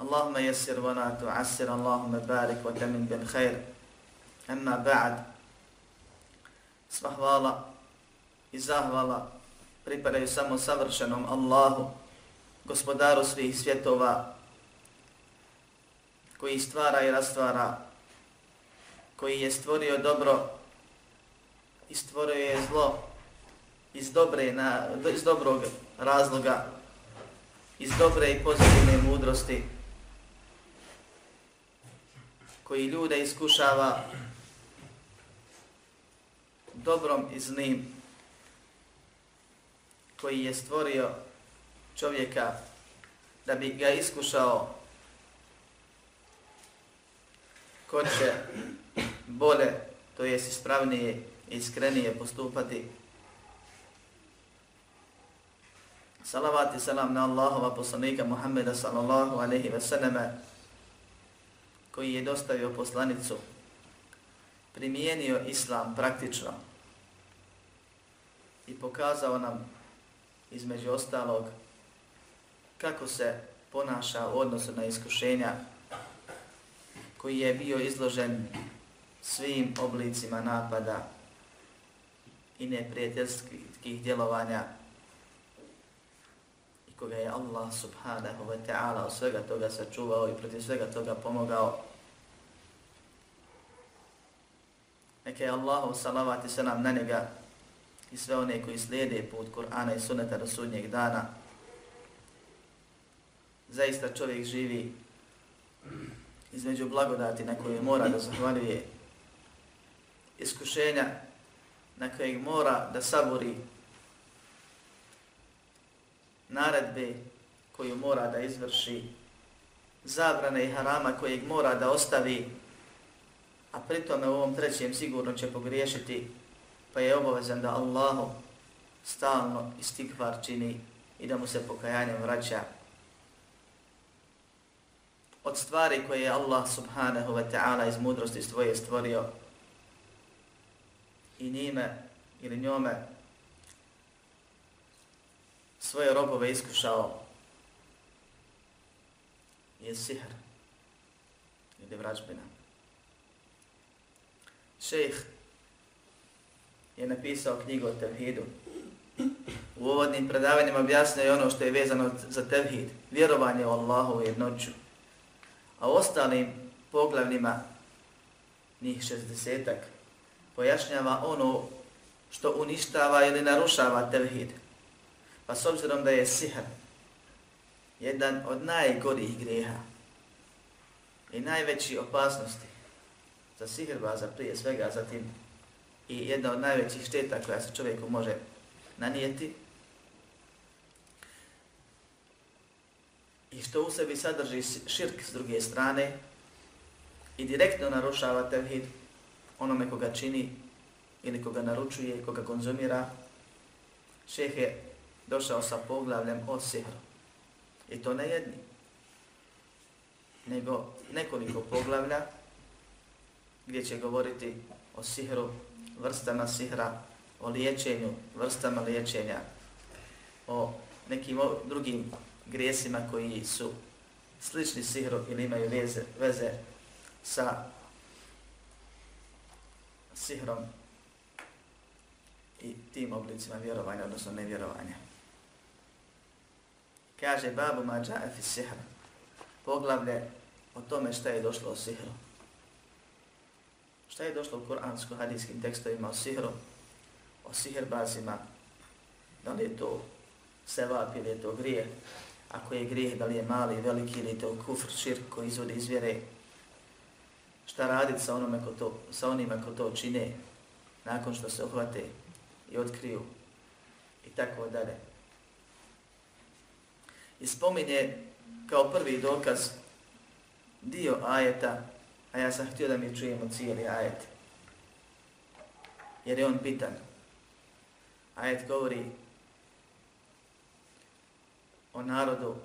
اللهم يسر ولا تعسر اللهم بارك وتمن بالخير أما بعد Sva hvala i zahvala pripadaju samo savršenom Allahu, gospodaru svih svjetova, koji stvara i rastvara, koji je stvorio dobro i stvorio je zlo iz, dobre, na, iz dobrog razloga, iz dobre i pozitivne mudrosti, koji ljude iskušava dobrom i zlim, koji je stvorio čovjeka da bi ga iskušao ko će bolje, to jest ispravnije i iskrenije postupati. Salavat i salam na Allahova poslanika Muhammeda sallallahu alaihi ve selleme, koji je dostavio poslanicu, primijenio islam praktično i pokazao nam između ostalog kako se ponaša u odnosu na iskušenja koji je bio izložen svim oblicima napada i neprijateljskih djelovanja i koga je Allah subhanahu wa ta'ala od svega toga sačuvao i protiv svega toga pomogao. Neka je Allahu salavat i selam na njega i sve one koji slijede put Kur'ana i suneta do sudnjeg dana. Zaista čovjek živi između blagodati na koje mora da zahvaljuje iskušenja na kojeg mora da sabori naredbe koju mora da izvrši zabrane i harama kojeg mora da ostavi a pritome u ovom trećem sigurno će pogriješiti pa je obavezan da Allahu stalno istikvar čini i da mu se pokajanjem vraća od stvari koje je Allah subhanahu wa ta'ala iz mudrosti svoje stvorio i njime ili njome svoje robove iskušao je sihr ili vrađbina. Šejh je napisao knjigu o tevhidu. U uvodnim predavanjima objasnio je ono što je vezano za tevhid, vjerovanje u Allahu jednoću. A u ostalim poglavnima, njih šestdesetak, pojašnjava ono što uništava ili narušava tevhid. Pa s obzirom da je sihr jedan od najgorih greha i najveći opasnosti za sihrbaza prije svega, zatim i jedna od najvećih šteta koja se čovjeku može nanijeti, i što u sebi sadrži širk s druge strane i direktno narušava tevhid onome koga čini ili koga naručuje, koga konzumira, šeh je došao sa poglavljem o sihru. I to ne jedni, nego nekoliko poglavlja gdje će govoriti o sihru, vrstama sihra, o liječenju, vrstama liječenja, o nekim drugim grijesima koji su slični sihru ili imaju veze, veze sa sihrom i tim oblicima vjerovanja, odnosno nevjerovanja. Kaže babu mađa efi sihr, poglavlje o tome šta je došlo o sihru. Šta je došlo u kuransko-hadijskim tekstovima o sihru, o sihrbazima, da li je to sevap ili je to grije, ako je grijeh, da li je mali, veliki ili je to kufr, širk koji izvodi iz vjere, šta raditi sa, onome ko to, sa onima ko to čine nakon što se uhvate i otkriju i tako dalje. I spominje kao prvi dokaz dio ajeta, a ja sam htio da mi čujemo cijeli ajet. Jer je on pitan. Ajet govori o narodu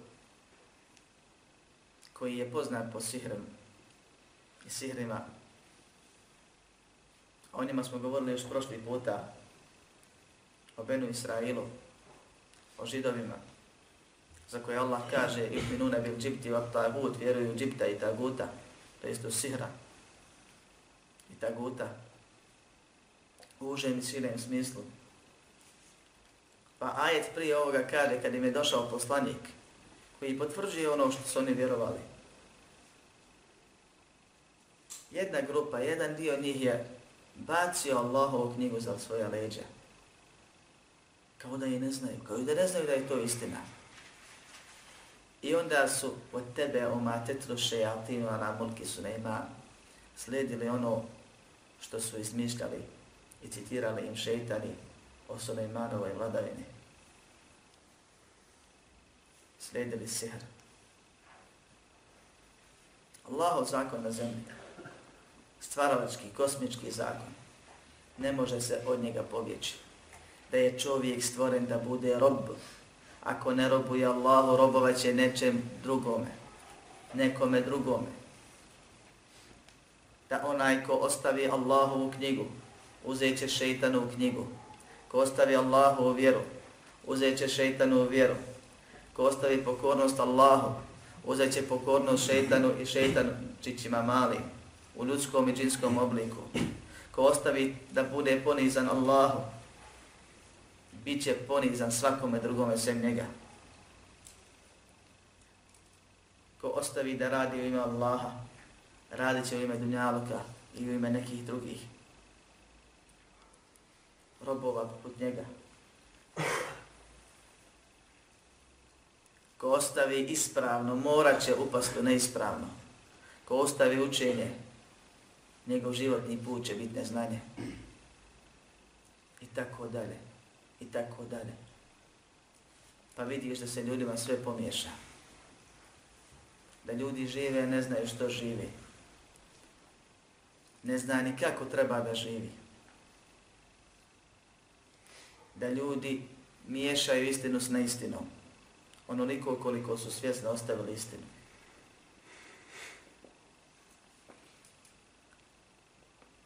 koji je poznat po sihrom i sihrima. O njima smo govorili još prošli puta o Benu Israilu, o židovima, za koje Allah kaže i minune bil džipti wa tagut, vjeruju džipta i taguta, to jest sihra i taguta, u užem i širem smislu. Pa ajet prije ovoga kaže, kad im je došao poslanik, koji potvrđuje ono što su oni vjerovali. Jedna grupa, jedan dio njih je bacio Allahovu knjigu za svoje leđa. Kao da je ne znaju, kao da ne znaju da je to istina. I onda su od tebe, omatetlu šejatinu, na mulki su nema, slijedili ono što su izmišljali i citirali im šeitani o Sulejmanovoj vladavini. Slijedili sihr. Allahov zakon na zemlji, stvaralački, kosmički zakon, ne može se od njega pobjeći. Da je čovjek stvoren da bude rob, ako ne robuje Allahu, robovaće nečem drugome, nekome drugome. Da onaj ko ostavi Allahovu knjigu, uzet će šeitanu knjigu. Ko ostavi Allahovu vjeru, uzet će šeitanu vjeru. Ko ostavi pokornost Allahu, uzet će pokornost šeitanu i šeitanu čićima mali, u ljudskom i džinskom obliku. Ko ostavi da bude ponizan Allahu, bit će ponizan svakome drugome sem njega. Ko ostavi da radi u ime Allaha, radit će u ime Dunjaluka i u ime nekih drugih robova poput njega. Ko ostavi ispravno, morat će upasti neispravno. Ko ostavi učenje, njegov životni put će biti neznanje. I tako dalje i tako dalje. Pa vidiš da se ljudima sve pomiješa. Da ljudi žive, ne znaju što živi. Ne zna ni kako treba da živi. Da ljudi miješaju istinu s neistinom. Onoliko koliko su svjesno ostavili istinu.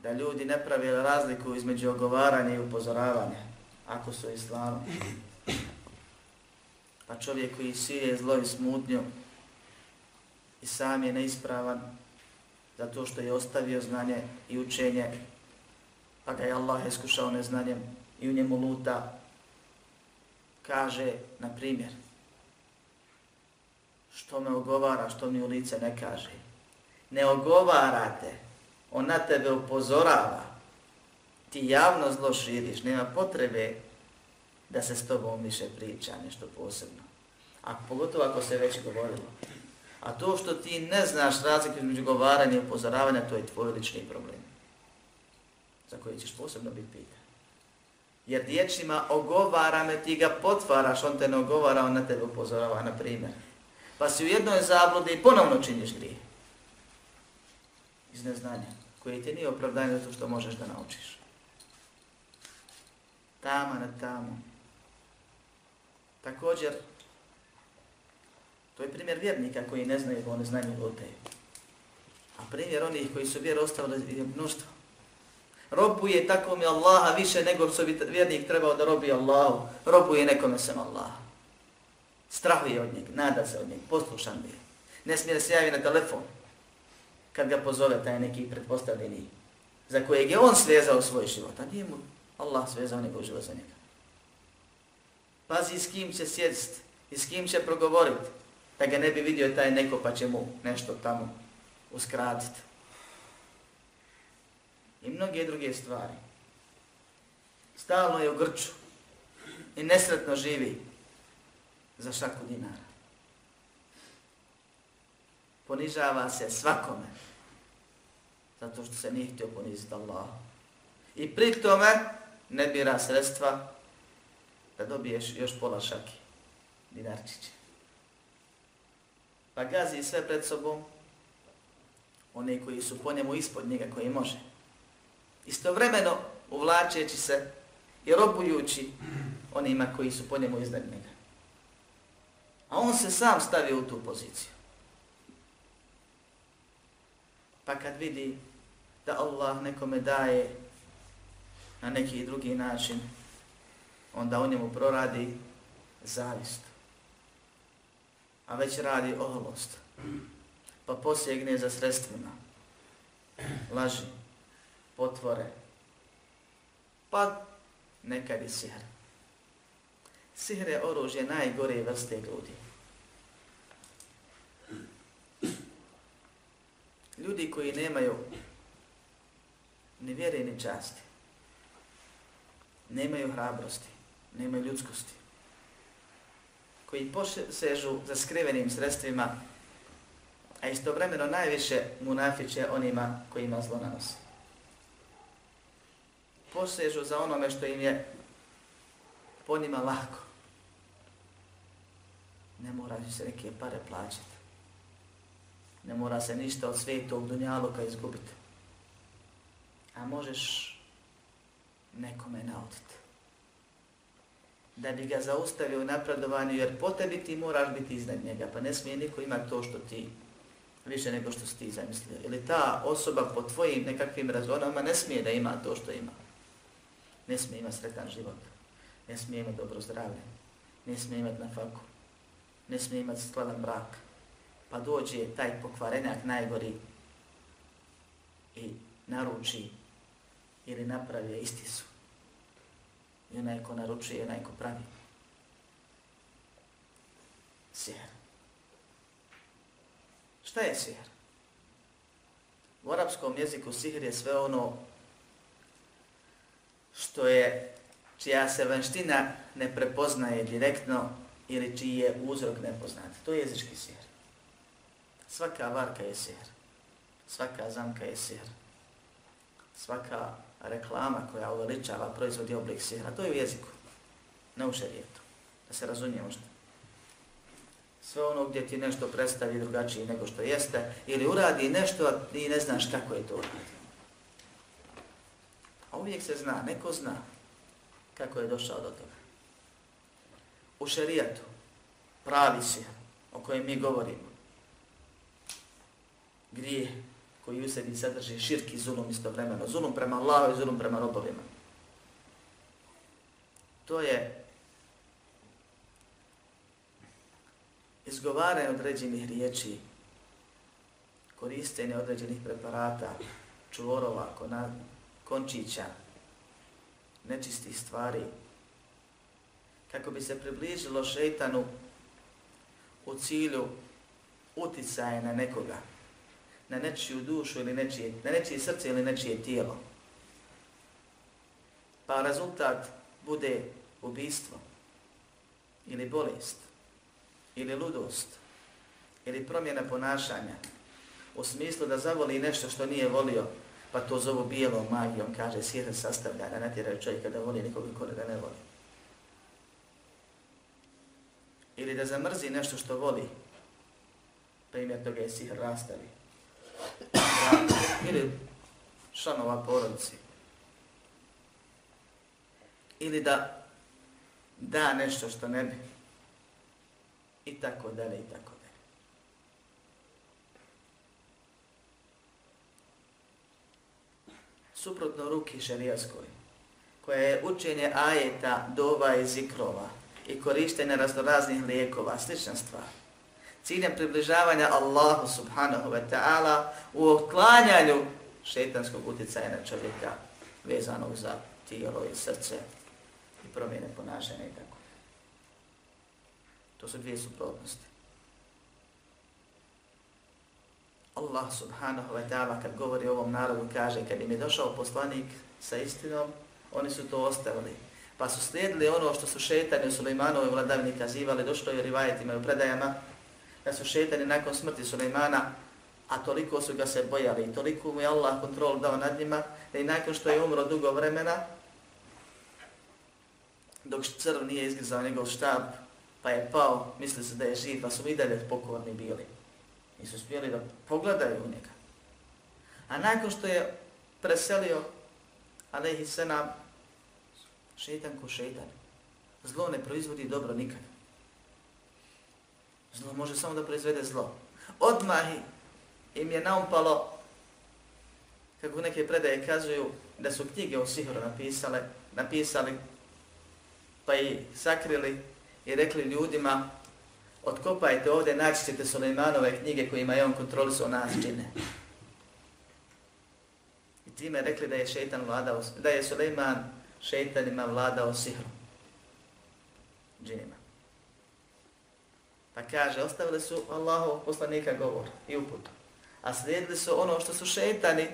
Da ljudi ne pravi razliku između ogovaranja i upozoravanja ako su islamu. Pa čovjek koji sije zlo i smutnju i sam je neispravan zato što je ostavio znanje i učenje, pa ga je Allah iskušao neznanjem i u njemu luta, kaže, na primjer, što me ogovara, što mi u lice ne kaže. Ne ogovarate, te, na tebe upozorava, ti javno zlo širiš, nema potrebe da se s tobom više priča nešto posebno. A pogotovo ako se već govorilo. A to što ti ne znaš razliku između govaranja i upozoravanja, to je tvoj lični problem. Za koji ćeš posebno biti pitan. Jer dječima ogovara me, ti ga potvaraš, on te ne ogovara, on na tebe upozorava, na primjer. Pa si u jednoj zabludi i ponovno činiš grije. Iz neznanja, koje ti nije opravdanje zato što možeš da naučiš tama na tamu. Također, to je primjer vjernika koji ne znaju, oni znaju lutaju. A primjer onih koji su vjeru ostavili je mnoštvo. Robuje tako mi Allaha više nego što bi vjernik trebao da robi Allahu. Robuje nekome sam Allaha. Strahuje od njeg, nada se od njeg, poslušan bi. Ne smije se javi na telefon kad ga pozove taj neki pretpostavljeni za kojeg je on svezao svoj život, a nije mu Allah svezao njegov život za njega. Pazi s kim će sjest i s kim će progovoriti, da ga ne bi vidio taj neko pa će mu nešto tamo uskratiti. I mnoge druge stvari. Stalno je u grču i nesretno živi za šaku dinara. Ponižava se svakome zato što se nije htio poniziti Allah. I pri tome ne bira sredstva da dobiješ još pola šaki dinarčića. Pa gazi sve pred sobom one koji su po njemu ispod njega koji može. Istovremeno uvlačeći se i robujući onima koji su po njemu iznad njega. A on se sam stavio u tu poziciju. Pa kad vidi da Allah nekome daje na neki drugi način, onda u njemu proradi zavist. A već radi oholost. Pa posjegne za sredstvima. Laži, potvore. Pa nekad i sihr. Sihr je oružje najgore vrste ljudi. Ljudi koji nemaju ni vjere ni časti, nemaju hrabrosti, nemaju ljudskosti, koji posežu za skrivenim sredstvima, a istovremeno najviše munafiće onima koji ima zlo nanose. Posežu za onome što im je po njima lako. Ne mora se neke pare plaćati. Ne mora se ništa od svetog dunjaluka izgubiti. A možeš nekome nauditi. Da bi ga zaustavio u napredovanju, jer po tebi ti moraš biti iznad njega, pa ne smije niko imati to što ti više nego što si ti zamislio. Ili ta osoba po tvojim nekakvim razonama ne smije da ima to što ima. Ne smije imati sretan život. Ne smije imati dobro zdravlje. Ne smije imati na faku. Ne smije imati skladan brak. Pa dođe taj pokvarenjak najgori i naruči ili napravi istisu. I onaj ko naručuje i onaj ko pravi. Sihr. Šta je sihr? U arapskom jeziku sihr je sve ono što je, čija se vanština ne prepoznaje direktno ili čiji je uzrok nepoznat. To je jezički sihr. Svaka varka je sihr. Svaka zamka je sihr. Svaka reklama koja uveličava proizvodi oblik sihra, to je u jeziku, ne u šarijetu, da se razumije što. Sve ono gdje ti nešto predstavi drugačije nego što jeste, ili uradi nešto a ti ne znaš kako je to uradio. A uvijek se zna, neko zna kako je došao do toga. U šarijetu, pravi sihr, o kojem mi govorimo, grije koji u sebi sadrži širki zulum istovremeno. Zulum prema Allahu i zulum prema robovima. To je izgovaranje određenih riječi, koristenje određenih preparata, čvorova, kona, končića, nečistih stvari, kako bi se približilo šeitanu u cilju uticaje na nekoga, na nečiju dušu ili nečije, na nečije srce ili nečije tijelo. Pa rezultat bude ubistvo ili bolest ili ludost ili promjena ponašanja u smislu da zavoli nešto što nije volio pa to zovu bijelom magijom, kaže sihr sastavlja, da natjeraju čovjeka da voli nekoga ko da ne voli. Ili da zamrzi nešto što voli, primjer toga je sihr rastavi ili članova porodice. Ili da da nešto što ne bi. I tako dalje, i tako dalje. Suprotno ruki šarijaskoj, koja je učenje ajeta, dova i zikrova i korištenje raznoraznih lijekova, slična stvar ciljem približavanja Allahu subhanahu wa ta'ala u otklanjanju šetanskog utjecaja na čovjeka vezanog za tijelo i srce i promjene ponašanja i tako. To su dvije suprotnosti. Allah subhanahu wa ta'ala kad govori o ovom narodu kaže kad im je došao poslanik sa istinom, oni su to ostavili. Pa su slijedili ono što su šetani u Sulejmanovi vladavini kazivali, došlo je rivajetima u predajama, da su šetani nakon smrti Sulejmana, a toliko su ga se bojali i toliko mu je Allah kontrol dao nad njima, da i nakon što je umro dugo vremena, dok crv nije izgrizao njegov štab, pa je pao, misli se da je živ, pa su i dalje pokorni bili. Nisu smijeli da pogledaju u njega. A nakon što je preselio, alaihi senam, šetan ko šetan, zlo ne proizvodi dobro nikada. Zlo može samo da proizvede zlo. Odmah im je naumpalo, kako neke predaje kazuju, da su knjige o sihru napisale, napisali, pa i sakrili i rekli ljudima, otkopajte ovdje, naći ćete Suleimanove knjige kojima je on kontrolisao nas džine. I time rekli da je šeitan vladao, da je Suleiman šeitanima vladao sihrom. Džinima. Pa kaže, ostavili su Allahov poslanika govor i uputu. A slijedili su ono što su šeitani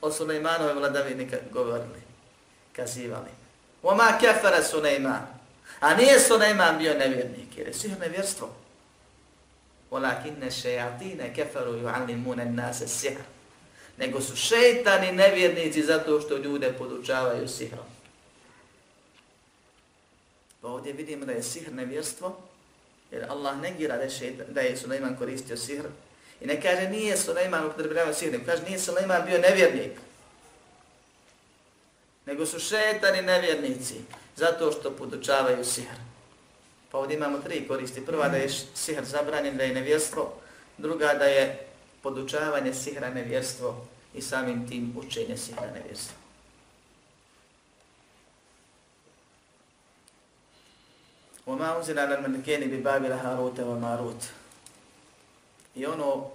od Sulejmanove vladavine govorili, kazivali. Oma kefere Sulejman. A nije Sulejman bio nevjernik, jer je sihr nevjerstvo. Walakinne šejatine keferu ju'allimune nase sihr. Nego su šeitani nevjernici zato što ljude podučavaju sihrom. Pa ovdje vidimo da je sihr nevjerstvo, jer Allah negira da je, šeitan, da je Sulejman koristio sihr. I ne kaže nije Sulejman upotrebljavao sihr, nego kaže nije Sulejman bio nevjernik. Nego su šetani nevjernici zato što podučavaju sihr. Pa ovdje imamo tri koristi. Prva da je sihr zabranjen, da je nevjerstvo. Druga da je podučavanje sihra nevjerstvo i samim tim učenje sihra nevjerstvo. وَمَا أُنزِلَ عَلَى الْمَلِكَيْنِ بِبَابِلَ هَارُوتَ وَمَارُوتَ I ono,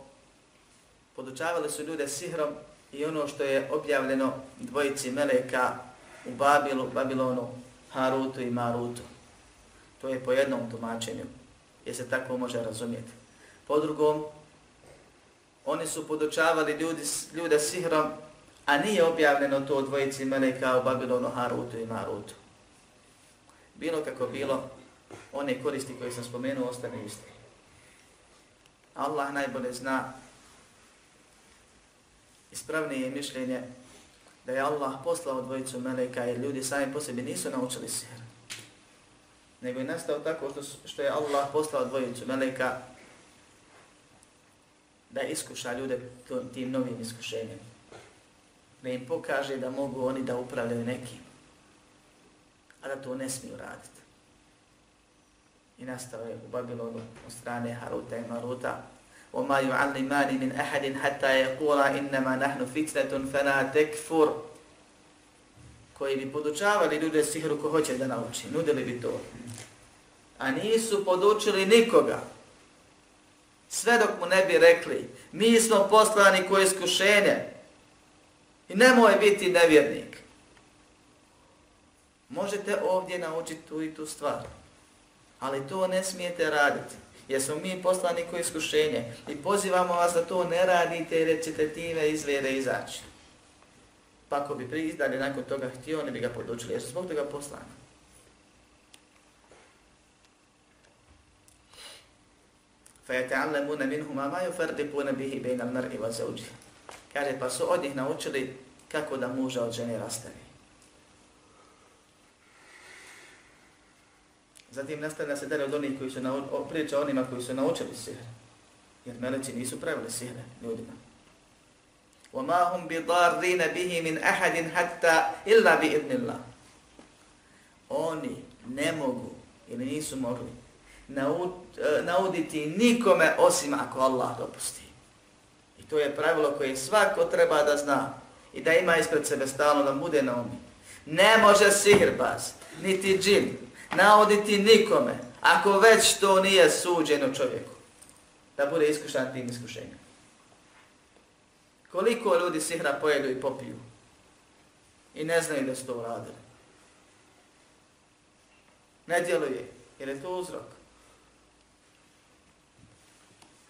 podučavali su ljude sihrom i ono što je objavljeno dvojici meleka u Babilu, Babilonu, Harutu i Marutu. To je po jednom tumačenju, jer se tako može razumjeti. Po drugom, oni su podučavali ljudi, ljude sihrom, a nije objavljeno to dvojici meleka u Babilonu, Harutu i Marutu. Bilo kako bilo, one koristi koje sam spomenuo ostane iste. Allah najbolje zna ispravnije mišljenje da je Allah poslao dvojicu meleka jer ljudi sami po sebi nisu naučili sihr. Nego je nastao tako što, što je Allah poslao dvojicu meleka da iskuša ljude tim novim iskušenjem. Da im pokaže da mogu oni da upravljaju nekim. A da to ne smiju raditi i nastao je u Babilonu od strane Haruta i Maruta. وَمَا يُعَلِّمَانِ مِنْ أَحَدٍ حَتَّى يَقُولَ إِنَّمَا نَحْنُ فِتْنَةٌ فَنَا تَكْفُرُ koji bi podučavali ljude sihru ko hoće da nauči, nudili bi to. A nisu podučili nikoga. Sve dok mu ne bi rekli, mi smo poslani koje iskušenje i nemoj biti nevjernik. Možete ovdje naučiti tu i tu stvar. Ali to ne smijete raditi. Jer smo mi poslani koji iskušenje. I pozivamo vas da to ne radite jer ćete time izvere izaći. Pa ako bi prizdali nakon toga htio, oni bi ga podučili. Jer su zbog toga poslani. فَيَتَعَلَّمُونَ مِنْهُمَا مَا يُفَرْدِقُونَ بِهِ بَيْنَ الْمَرْءِ وَزَوْجِ Kaže, pa su od njih naučili kako da muža od žene rastavi. Zatim nastavlja se dalje od onih koji su na, o, priča onima koji su naučili sihr. Jer meleci nisu pravili sihre ljudima. وَمَا هُمْ بِضَارِّينَ بِهِ مِنْ أَحَدٍ حَتَّى إِلَّا بِإِذْنِ اللَّهِ Oni ne mogu ili nisu mogli naud, e, nauditi nikome osim ako Allah dopusti. I to je pravilo koje svako treba da zna i da ima ispred sebe stalno da bude na umi. Ne može sihrbaz, niti džin, navoditi nikome, ako već to nije suđeno čovjeku, da bude iskušan tim iskušenjem. Koliko ljudi sihra pojedu i popiju i ne znaju da su to uradili. Ne djeluje, jer je to uzrok.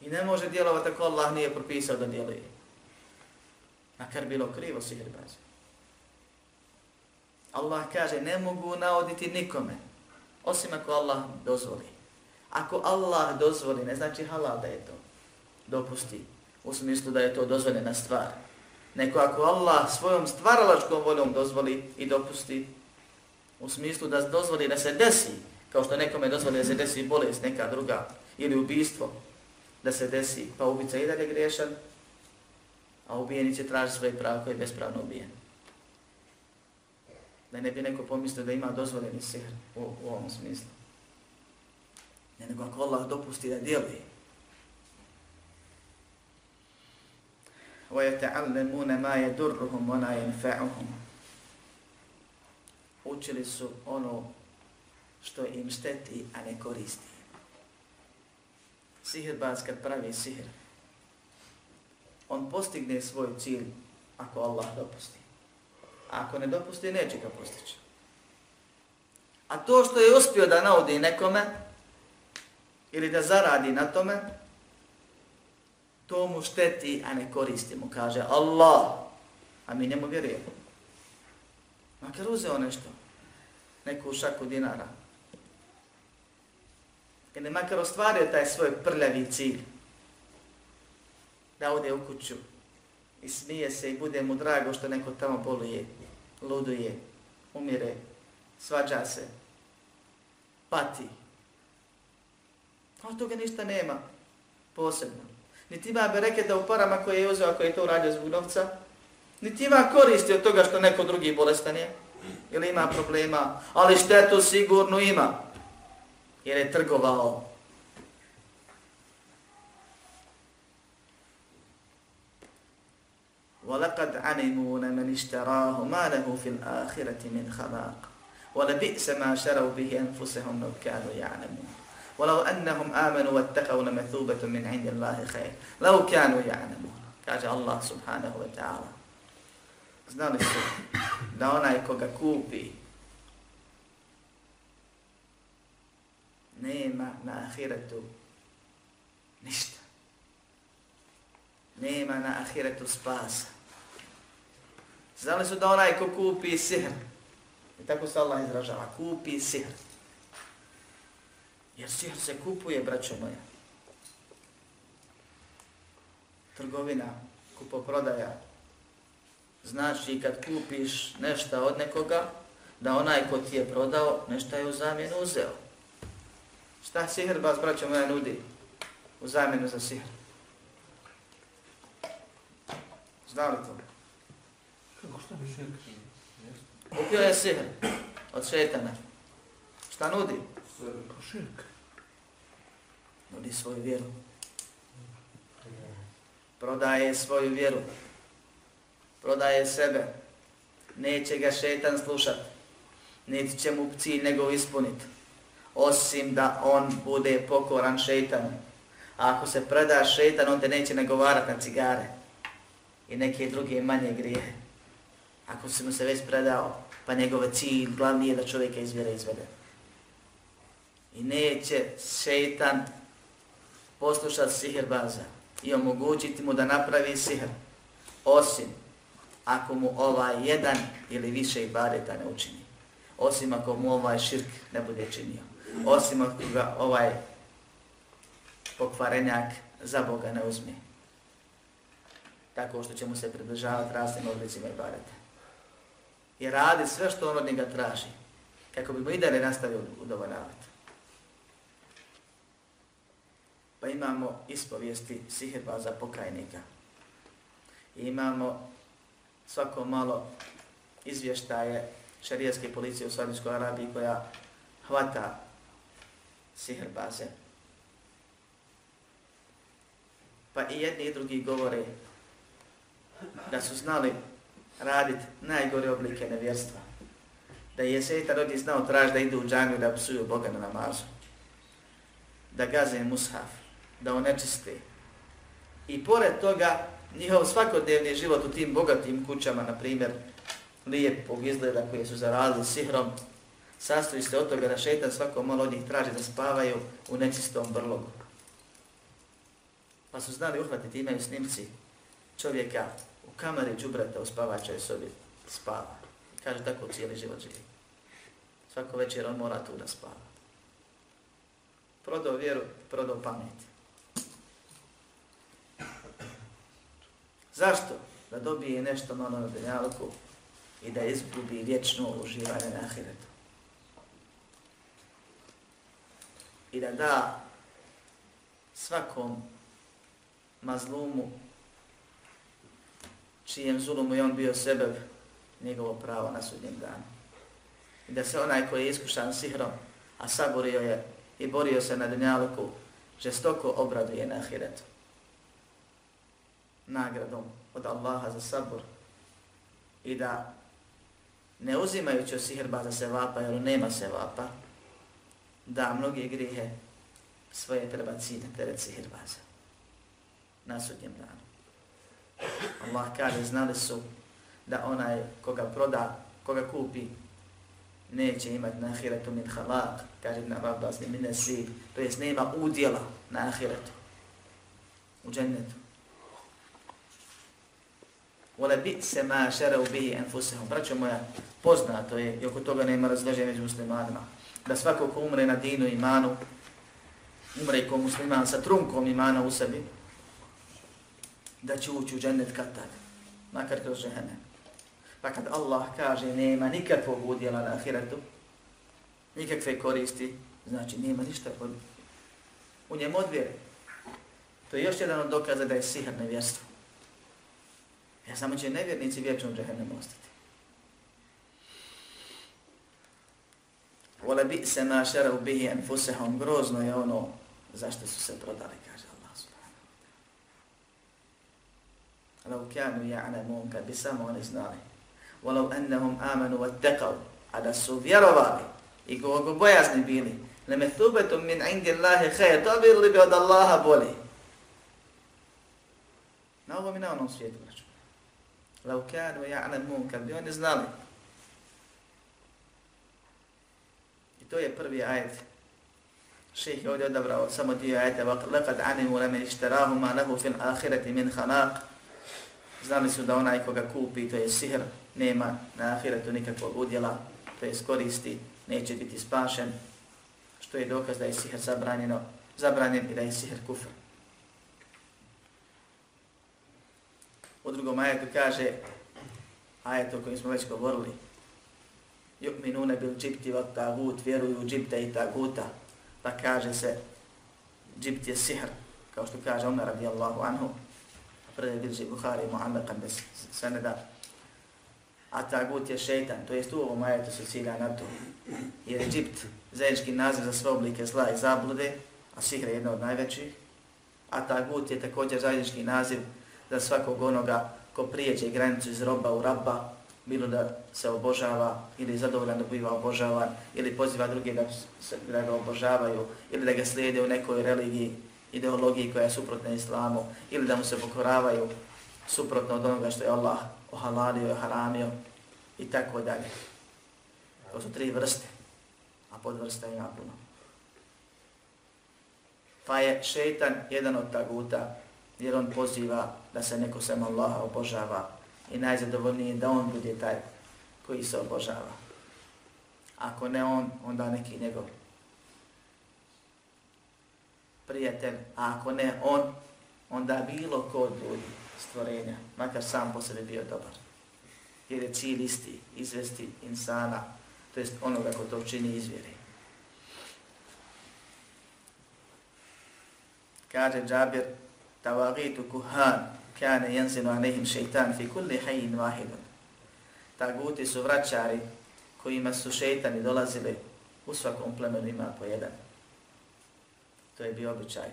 I ne može djelovati ako Allah nije propisao da djeluje. Makar bilo krivo sihirbazima. Allah kaže, ne mogu navoditi nikome, osim ako Allah dozvoli. Ako Allah dozvoli, ne znači halal da je to dopusti, u smislu da je to dozvoljena stvar. Neko ako Allah svojom stvaralačkom voljom dozvoli i dopusti, u smislu da dozvoli da se desi, kao što nekome dozvoli da se desi bolest, neka druga, ili ubistvo, da se desi, pa ubica i dalje griješan, a ubijeni će tražiti svoje pravo koje je bespravno ubijen Da ne bi neko pomislio da ima dozvoljeni sihr u, u ovom smislu. Ne nego ako Allah dopusti da djeluje. وَيَتَعَلَّمُونَ مَا يَدُرُّهُمْ وَنَا يَنْفَعُهُمْ Učili su ono što im šteti, a ne koristi. Sihirbaz kad pravi sihr, on postigne svoj cilj ako Allah dopusti. Ako ne dopusti, neće ga postići. A to što je uspio da naudi nekome, ili da zaradi na tome, to mu šteti, a ne koristi mu, kaže Allah, a mi njemu vjerujemo. Makar uzeo nešto, neku šaku dinara, ili makar ostvario taj svoj prljavi cilj, da ode u kuću i smije se i bude mu drago što neko tamo boluje, luduje, umire, svađa se, pati. A toga ništa nema posebno. Niti ima bereketa u parama koje je uzeo ako je to uradio zbog novca, niti ima koristi od toga što neko drugi bolestan je, ili ima problema, ali štetu sigurno ima, jer je trgovao وَلَقَدْ عَنِمُوا لَمَنِ اشْتَرَاهُ مَا لَهُ فِي الْآخِرَةِ مِنْ خَلَاقٍ وَلَبِئْسَ مَا شَرَوْا بِهِ أَنفُسَهُمْ لَوْ كَانُوا يَعْلَمُونَ وَلَوْ أَنَّهُمْ آمَنُوا وَاتَّقَوْا لَمَثُوبَةٌ مِنْ عِنْدِ اللَّهِ خَيْرٌ لَوْ كَانُوا يَعْلَمُونَ Allah subhanahu wa ta'ala. Znali su da onaj koga kupi nema na ahiretu ništa. Nema na ahiretu spasa. Znali su da onaj ko kupi sihr, i tako se Allah izražava, kupi sihr. Jer sihr se kupuje, braćo moja. Trgovina, kupoprodaja. Znači kad kupiš nešto od nekoga, da onaj ko ti je prodao, nešto je u zamjenu uzeo. Šta sihr vas, braćo moja, nudi u zamjenu za sihr? Znali to? Kupio je sihr od šetana. Šta nudi? Nudi svoju vjeru. Prodaje svoju vjeru. Prodaje sebe. Neće ga šetan slušat. Niti će mu cilj nego ispuniti. Osim da on bude pokoran šetanu. A ako se preda šetan, on te neće nagovarat na cigare. I neke druge manje grijehe ako se mu se već predao, pa njegov cilj glavni je da čovjeka iz vjere izvede. I neće šeitan poslušati sihirbaza i omogućiti mu da napravi sihr, osim ako mu ovaj jedan ili više ibadeta ne učini. Osim ako mu ovaj širk ne bude činio. Osim ako ga ovaj pokvarenjak za Boga ne uzme. Tako što će mu se pridržavati raznim oblicima ibadeta i radi sve što on od njega traži, kako bi mu i dalje nastavio udovoljavati. Pa imamo ispovijesti sihirba za pokrajnika. I imamo svako malo izvještaje šarijaske policije u Saudijskoj Arabiji koja hvata siherbaze. Pa i jedni i drugi govore da su znali raditi najgore oblike nevjerstva. Da je Sejta rodi znao traži da idu u džanju da psuju Boga na namazu. Da gaze mushaf, da onečiste. I pored toga, njihov svakodnevni život u tim bogatim kućama, na primjer, lijepog izgleda koje su zaradili sihrom, sastoji se od toga da šeitan svako malo od njih traži da spavaju u nečistom brlogu. Pa su znali uhvatiti, imaju snimci čovjeka kamari džubrata u spavačoj sobi spava. Kaže tako cijeli život živi. Svako večer on mora tu da spava. Prodao vjeru, prodao pamet. Zašto? Da dobije nešto malo na dunjalku i da izgubi vječno uživanje na ahiretu. I da da svakom mazlumu čijem zulumu je on bio sebe njegovo pravo na sudnjem danu. I da se onaj koji je iskušan sihrom, a saborio je i borio se na dunjaluku, žestoko obraduje na ahiretu. Nagradom od Allaha za sabor i da ne uzimajući od sihrba za sevapa, jer nema sevapa, da mnogi grihe svoje treba cijene teret sihrbaza na sudnjem danu. Allah kaže, znali su da onaj koga proda, koga kupi, neće imati na ahiretu min halak, kaže Ibn Abbas, min nasib, to jest nema udjela na ahiretu, u džennetu. Vole bi se ma šera ubihi enfusehom. Braćo moja, poznato je, i oko toga nema razlože među muslimanima, da svako ko umre na dinu imanu, umre ko musliman sa trunkom imana u sebi, da će ući u džennet kad tad, makar kroz žehene. Pa kad Allah kaže nema nikakvog udjela na ahiretu, nikakve koristi, znači nema ništa od, u njem odvjere. To je još jedan od dokaza da je sihr nevjerstvo. Ja samo će nevjernici vječno u džehennem ostati. Vole bi se ma šera u bihi enfusehom, grozno je ono zašto su se prodali, لو كانوا يعلمون كبسم ونزناري ولو أنهم آمنوا واتقوا على السوفيار وغالي يقولوا بياس نبيلي لمثوبة من عند الله خير طبي اللي بيود الله بولي نوغو من أونو سيد لو كانوا يعلمون كبسم ونزناري to je prvi ajet. Šejh je ovdje odabrao samo dio ajeta. Lekad anim u lame išterahu ma nahu fil ahireti min hanak. Znali su da onaj koga kupi, to je sihr, nema na ahiretu nikakvog udjela, to je skoristi, neće biti spašen, što je dokaz da je sihr zabranjeno, zabranjen i da je sihr kufr. U drugom ajetu kaže, ajet o kojem smo već govorili, Ju'minune bil džipti vat tagut, vjeruju džipte i taguta, pa kaže se, džipt je sihr, kao što kaže Umar radijallahu anhu, prvi bilži Buhari i Muhammed bez seneda, a tagut je šeitan, to jest u ovom ajetu se cilja na to, jer Egipt, zajednički naziv za sve oblike zla i zablude, a sihr je jedna od najvećih, a tagut je također zajednički naziv za svakog onoga ko prijeđe granicu iz roba u rabba, bilo da se obožava ili zadovoljan da biva obožavan ili poziva druge da, se, da ga obožavaju ili da ga slijede u nekoj religiji, ideologiji koja je suprotna islamu ili da mu se pokoravaju suprotno od onoga što je Allah ohalalio i haramio i tako dalje. To su tri vrste, a podvrsta ima puno. Pa je šeitan jedan od taguta jer on poziva da se neko sem Allaha obožava i najzadovoljniji da on bude taj koji se obožava. Ako ne on, onda neki njegov prijatelj, a ako ne on, onda bilo ko od ljudi stvorenja, makar sam po sebi bio dobar. Jer je cilj isti, izvesti insana, to jest onoga ko to čini izvjeri. Kaže Džabir, Tavagitu kuhan kane jenzinu anehim šeitan fi kulli hayyin vahidun. Taguti su vraćari kojima su šeitani dolazili u svakom plemenu ima po jedan. To je bio običaj.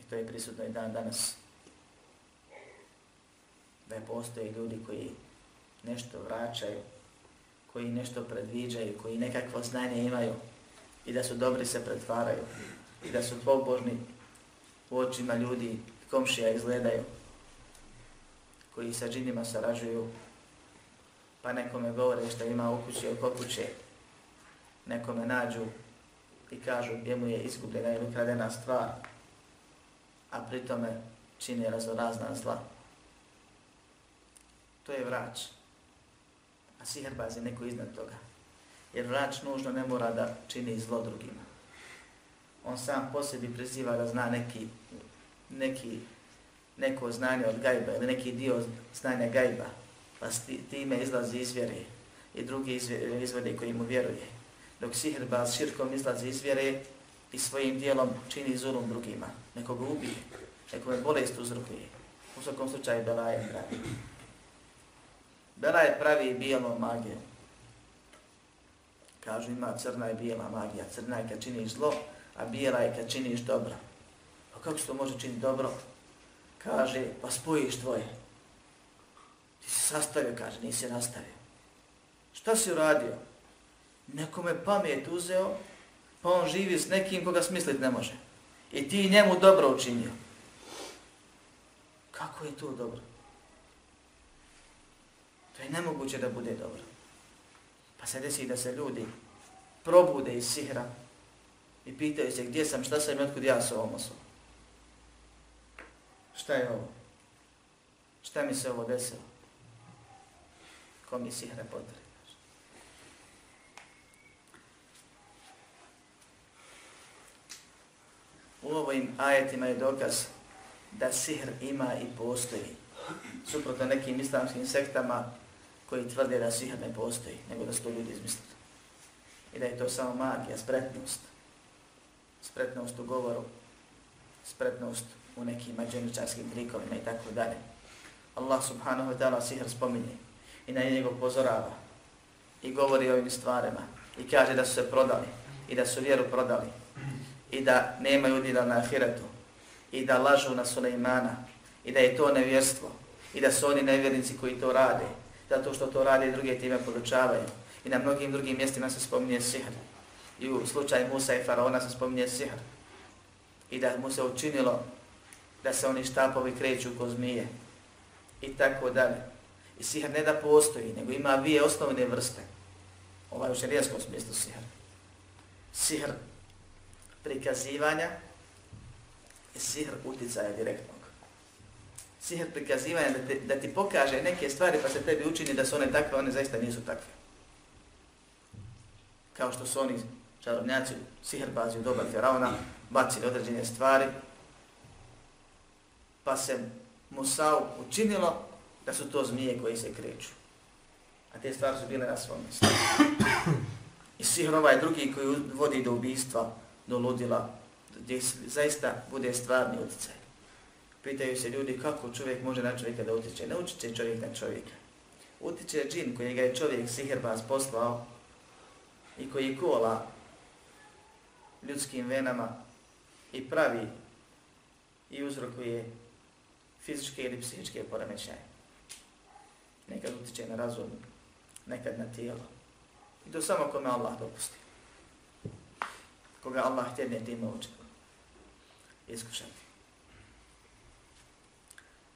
I to je prisutno i dan danas. Da je postoje ljudi koji nešto vraćaju, koji nešto predviđaju, koji nekakvo znanje imaju i da su dobri se pretvaraju i da su pobožni u očima ljudi komšija izgledaju, koji sa džinima sarađuju, pa nekome govore što ima u kući oko kuće, nekome nađu i kažu gdje mu je izgubljena ili kradena stvar, a pritome čini razorazna zla. to je vrač. A siherbaz je neko iznad toga. Jer vrač nužno ne mora da čini zlo drugima. On sam po sebi priziva da zna neki, neki, neko znanje od gajba ili neki dio znanja gajba, pa time izlazi iz vjere i drugi izvode koji mu vjeruje. Dok sihirbaz širkom izlazi iz vjere i svojim dijelom čini zulum drugima, nekoga ubije, nekome bolest uzrokuje. U svakom slučaju Bela je pravi. Bela je pravi bijelom magijom. Kažu ima crna i bijela magija. Crna je kad činiš zlo, a bijela je kad činiš dobro. Pa kako se to može činiti dobro? Kaže, pa spojiš tvoje. Ti si sastavio, kaže, nisi nastavio. Šta si uradio? Nekome pamet uzeo, pa on živi s nekim koga smisliti ne može. I ti njemu dobro učinio. Kako je to dobro? To je nemoguće da bude dobro. Pa se desi da se ljudi probude iz sihra i pitaju se gdje sam, šta sam i otkud ja s ovom osobom. Šta je ovo? Šta mi se ovo desilo? Kom mi sihra potrebno? U ovim ajetima je dokaz da sihr ima i postoji. Suprotno nekim islamskim sektama koji tvrde da sihr ne postoji, nego da su to ljudi izmislili. I da je to samo magija, spretnost. Spretnost u govoru, spretnost u nekim mađeničarskim trikovima i tako dalje. Allah subhanahu wa ta'ala sihr spominje i na njegov pozorava i govori o ovim stvarima i kaže da su se prodali i da su vjeru prodali i da nemaju udjela na ahiretu i da lažu na Sulejmana i da je to nevjerstvo i da su oni nevjernici koji to rade zato što to rade i druge time podučavaju i na mnogim drugim mjestima se spominje sihr i u slučaju Musa i Faraona se spominje sihr i da mu se učinilo da se oni štapovi kreću ko zmije i tako dalje. I sihr ne da postoji, nego ima dvije osnovne vrste. Ovaj u šarijaskom smislu sihr. Sihr prikazivanja i sihr uticaja direktnog. Sihr prikazivanja da, te, da ti pokaže neke stvari pa se tebi učini da su one takve, one zaista nisu takve. Kao što su oni čarobnjaci, sihr bazi u doba Firauna, bacili određene stvari, pa se Musau učinilo da su to zmije koji se kreću. A te stvari su bile na svom mjestu. I sihr ovaj drugi koji vodi do ubijstva, do ludila, gdje zaista bude stvarni utjecaj. Pitaju se ljudi kako čovjek može na čovjeka da utječe. Ne utječe čovjek na čovjeka. Utječe džin koji ga je čovjek sihirbaz poslao i koji kola ljudskim venama i pravi i uzrokuje fizičke ili psihičke poremećaje. Nekad utječe na razum, nekad na tijelo. I to samo kome Allah dopusti koga Allah htjedne time učinu. Iskušati.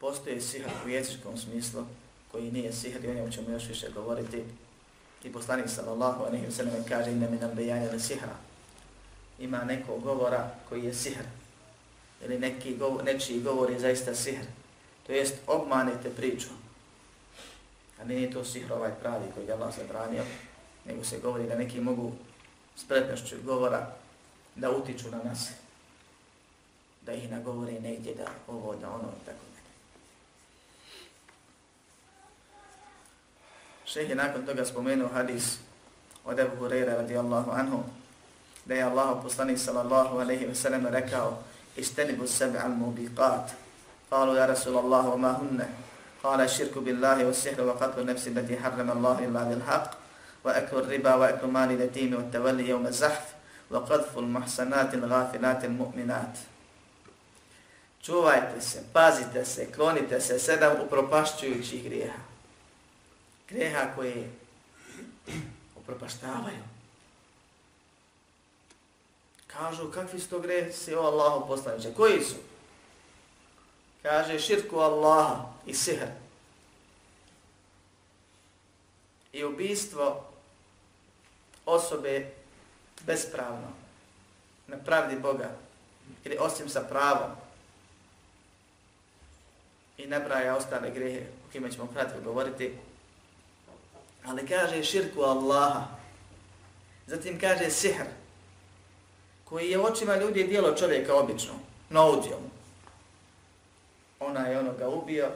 Postoje sihr u jezičkom smislu, koji nije sihr i o njemu ćemo još više govoriti. I poslanik sallallahu alaihi wa sallam kaže ina mi nam bejanja li sihra. Ima nekog govora koji je sihr. Ili neki govor, nečiji govor je zaista sihr. To jest obmanite priču. A nije to sihr ovaj pravi koji je Allah zabranio, nego se govori da neki mogu spretnošću govora da utiču na nas, da ih nagovore negdje da ovo, da ono, tako da. Šeh je nakon toga spomenuo hadis od Ebu Hureyre radijallahu anhu, da je Allah poslanik sallallahu alaihi wa sallam rekao istenibu sebi al mubiqat. Kalu ja Rasulallahu wa ma hunne. Kala širku billahi wa sihru wa qatlu nefsi lati harrama Allah illa bil haq. Wa eklu riba wa eklu mali letimi wa tavalli jevme zahf. وَقَذْفُ الْمَحْسَنَاتِ الْغَافِلَاتِ الْمُؤْمِنَاتِ Čuvajte se, pazite se, klonite se sedam upropašćujućih grijeha. Grijeha koje upropaštavaju. Kažu, kakvi su to gresi o Allahu poslaniče? Koji su? Kaže, širku Allaha i sihr. I ubijstvo osobe bespravno, na pravdi Boga, ili osim sa pravom, i nabraja ostale grehe o kime ćemo kratko govoriti. Ali kaže širku Allaha. Zatim kaže sihr, koji je očima ljudi dijelo čovjeka obično, naudio mu. Ona je onoga ubio,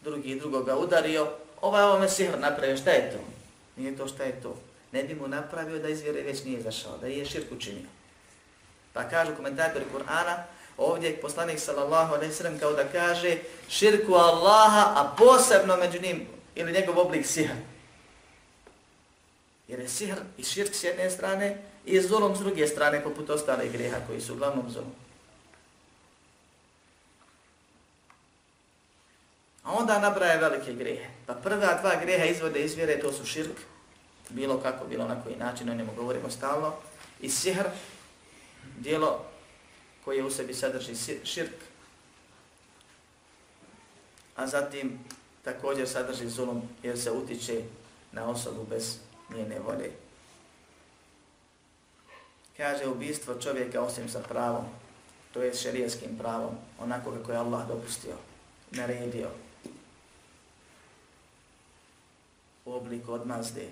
drugi drugoga udario, ovaj ovome sihr napravio, šta je to? Nije to šta je to. Ne bi mu napravio da izvjere već nije zašao, da je širk učinio. Pa kažu komentatori Kur'ana, ovdje je poslanik sallallahu alaihi sallam kao da kaže širku Allaha, a posebno među njim, ili njegov oblik sihr. Jer je sihr i širk s jedne strane i zulom s druge strane, poput ostale greha koji su uglavnom zulom. A onda nabraje velike grehe. Pa prva dva greha izvode iz vjere, to su širk, bilo kako, bilo na koji način, o njemu govorimo stalno, i sihr, dijelo koje u sebi sadrži širk, a zatim također sadrži zulum jer se utiče na osobu bez njene volje. Kaže ubistvo čovjeka osim sa pravom, to je šerijskim pravom, onako kako je Allah dopustio, naredio, u obliku odmazde,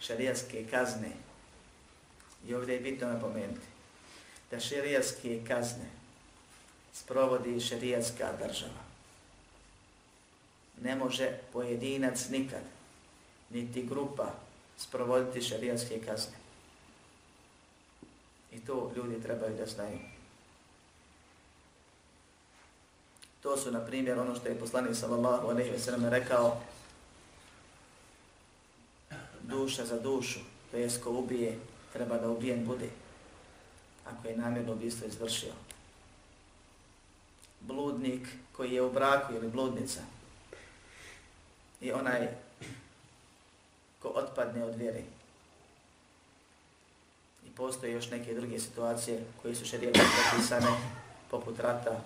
šarijaske kazne. I ovdje je bitno napomenuti da šarijaske kazne sprovodi šarijatska država. Ne može pojedinac nikad, niti grupa, sprovoditi šarijatske kazne. I to ljudi trebaju da znaju. To su, na primjer, ono što je poslanik sallallahu alaihi ve sallam rekao, duša za dušu, to jest ko ubije, treba da ubijen bude, ako je namjerno ubistvo izvršio. Bludnik koji je u braku ili bludnica i onaj ko otpadne od vjere. I postoje još neke druge situacije koje su šarijetom propisane, poput rata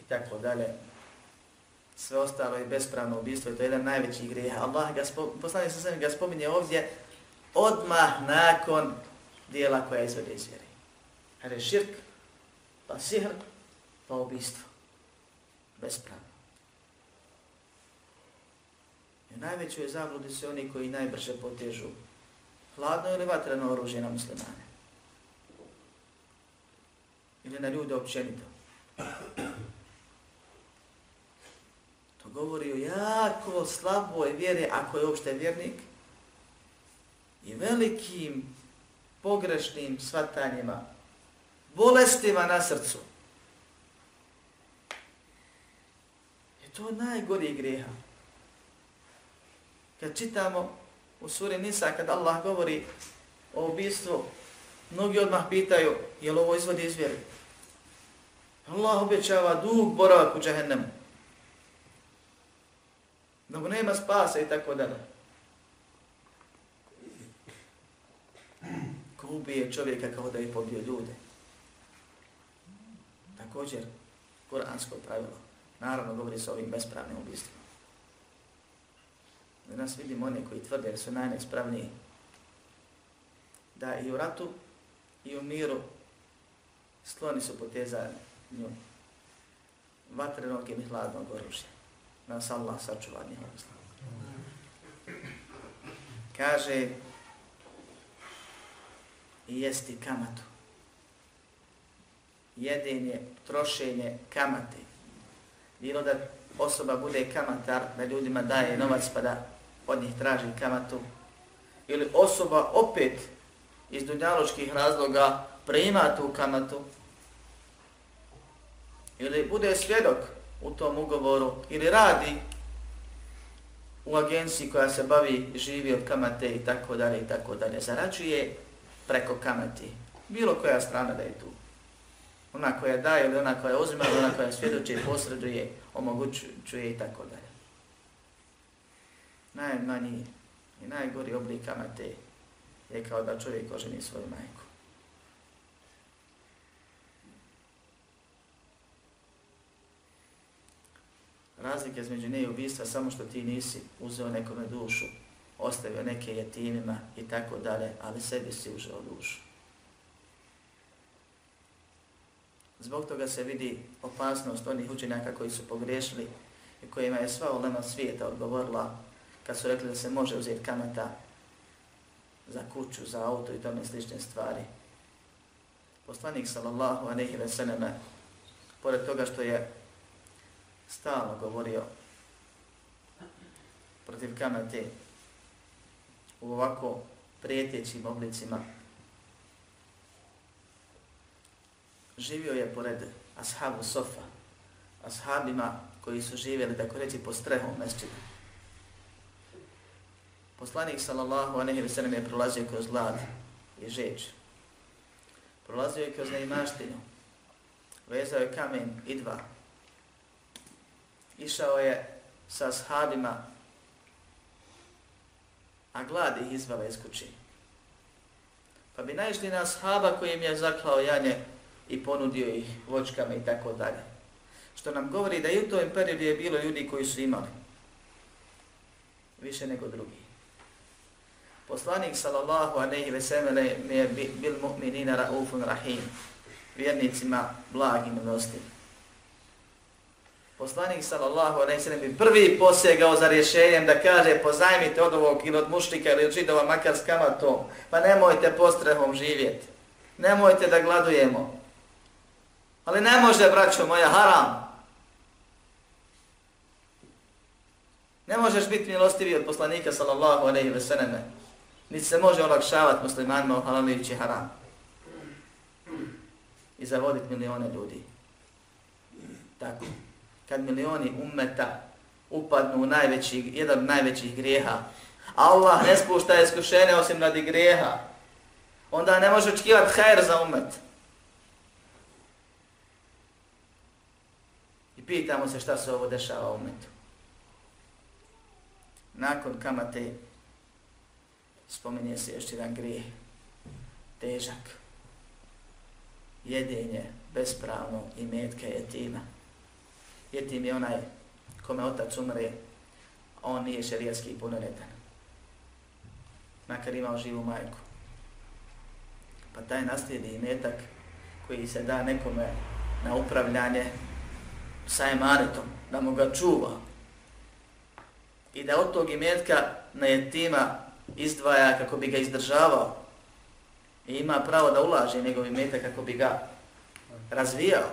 i tako dalje sve ostalo je bespravno ubistvo i to je jedan najveći grijeh. Allah ga poslani sa ga spominje ovdje odmah nakon dijela koja izvede iz vjeri. Hare širk, pa sihr, pa ubistvo. Bespravno. I u najvećoj zabludi su oni koji najbrže potežu hladno ili vatreno oružje na muslimane. Ili na ljude općenito govori o jako slaboj vjere, ako je uopšte vjernik, i velikim pogrešnim svatanjima, bolestima na srcu. E, je to najgori greha. Kad čitamo u suri Nisa, kad Allah govori o ubistvu, mnogi odmah pitaju, je li ovo izvodi iz vjeri? Allah obećava dug boravak u džahennemu da mu nema spasa i tako dalje. Ko ubije čovjeka kao da je pobio ljude. Također, kuransko pravilo, naravno govori se o ovim bespravnim ubistvima. Da nas vidimo one koji tvrde da su najnespravniji, da i u ratu i u miru skloni su potezanju vatrenog i hladnog oružja nas Allah sačuva njihov Kaže, jesti kamatu. Jedenje, trošenje kamate. Bilo da osoba bude kamatar, da ljudima daje novac pa da od njih traži kamatu. Ili osoba opet iz dunjaločkih razloga prima tu kamatu. Ili bude svjedok u tom ugovoru ili radi u agenciji koja se bavi živi od kamate i tako dalje i tako dalje, zarađuje preko kamati. Bilo koja strana da je tu. Ona koja daje ili ona koja uzima ili ona koja svjedoče i posreduje, omogućuje i tako dalje. Najmanji i najgori oblik kamate je kao da čovjek oženi svoju majku. Razlika između ne i ubistva samo što ti nisi uzeo nekome dušu, ostavio neke jetinima i tako dalje, ali sebi si užeo dušu. Zbog toga se vidi opasnost onih učenjaka koji su pogriješili i kojima je sva ulema svijeta odgovorila kad su rekli da se može uzeti kamata za kuću, za auto i tome slične stvari. Poslanik sallallahu alejhi ve selleme pored toga što je stalno govorio protiv kamate u ovako prijetećim oblicima, živio je pored ashabu Sofa, ashabima koji su živjeli, tako reći, po strehom mesčina. Poslanik sallallahu alejhi ve sellem je prolazio kroz glad i žeđ. Prolazio je kroz neimaštinu. Vezao je kamen i dva. Išao je sa ashabima, a glad ih izvala iz kući. Pa bi naišli na ashaba kojim je zaklao janje i ponudio ih vočkama i tako dalje. Što nam govori da i u tom periodu je bilo ljudi koji su imali više nego drugi. Poslanik sallallahu alejhi ve sellem je bil mu'minina raufun rahim. Vjernicima blagim i milostivim. Poslanik sallallahu alejhi ve sellem bi prvi posegao za rješenjem da kaže pozajmite od ovog ili od mušnika ili od židova makar s kamatom, pa nemojte postrehom živjeti. Nemojte da gladujemo. Ali ne može, braćo moja, haram. Ne možeš biti milostiviji od poslanika sallallahu alejhi ve selleme. Niti se može olakšavati muslimanima u halalijući haram. I zavoditi milione ljudi. Tako. Kad milioni ummeta upadnu u najveći, jedan od najvećih grijeha, Allah ne spušta iskušenje osim radi grijeha, onda ne može očekivati hajr za ummet. I pitamo se šta se ovo dešava u umetu. Nakon kamate spominje se još jedan grijeh, težak, jedenje bespravno i metke jetima. Jetim je onaj kome otac umre, on nije šerijatski punoretan. Makar imao živu majku. Pa taj naslijedi metak koji se da nekome na upravljanje sa emanetom, da mu ga čuva. I da od tog imetka na jetima izdvaja kako bi ga izdržavao i ima pravo da ulaže njegov imetak kako bi ga razvijao.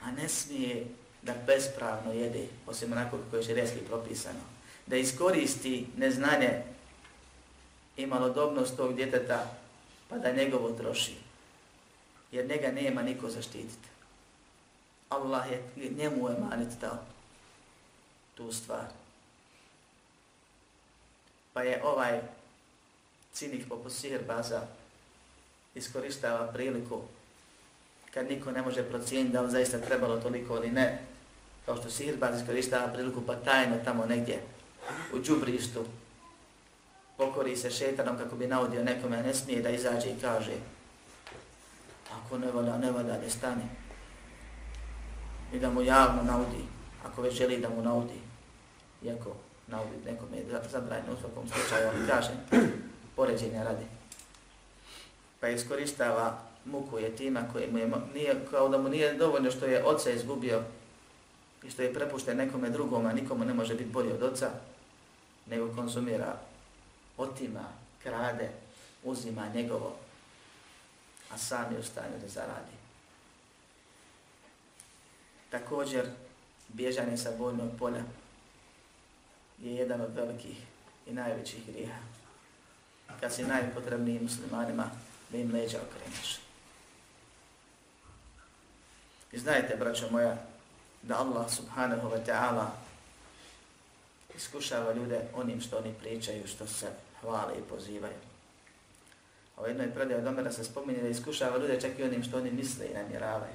A ne smije da bespravno jede, osim onako kako je šerijski propisano. Da iskoristi neznanje i malodobnost tog djeteta pa da njegovo troši. Jer njega nema niko zaštititi. Allah je njemu je manit dao tu stvar pa je ovaj cinik poput sihrbaza iskoristava priliku kad niko ne može procijeniti da li zaista trebalo toliko ili ne, kao što sihirbaz iskoristava priliku pa tajno tamo negdje u džubrištu pokori se šetanom kako bi naudio nekome, a ne smije da izađe i kaže tako ne valja, ne valja, ne stane. I da mu javno naudi, ako već želi da mu naudi. Iako naudi nekome je zabranjeno u svakom slučaju, on kaže, poređenja radi. Pa iskoristava muku jetima koji mu je, nije, kao da mu nije dovoljno što je oca izgubio i što je prepušten nekome drugom, a nikomu ne može biti bolji od oca, nego konzumira, otima, krade, uzima njegovo, a sam je u stanju da zaradi. Također, bježanje sa bojnog polja, je jedan od velikih i najvećih grijeha. Kad si najpotrebniji muslimanima, da im leđa okreneš. I znajte, braćo moja, da Allah subhanahu wa ta'ala iskušava ljude onim što oni pričaju, što se hvale i pozivaju. A u jednoj predaju od Omera se spominje da iskušava ljude čak i onim što oni misle i namjeravaju.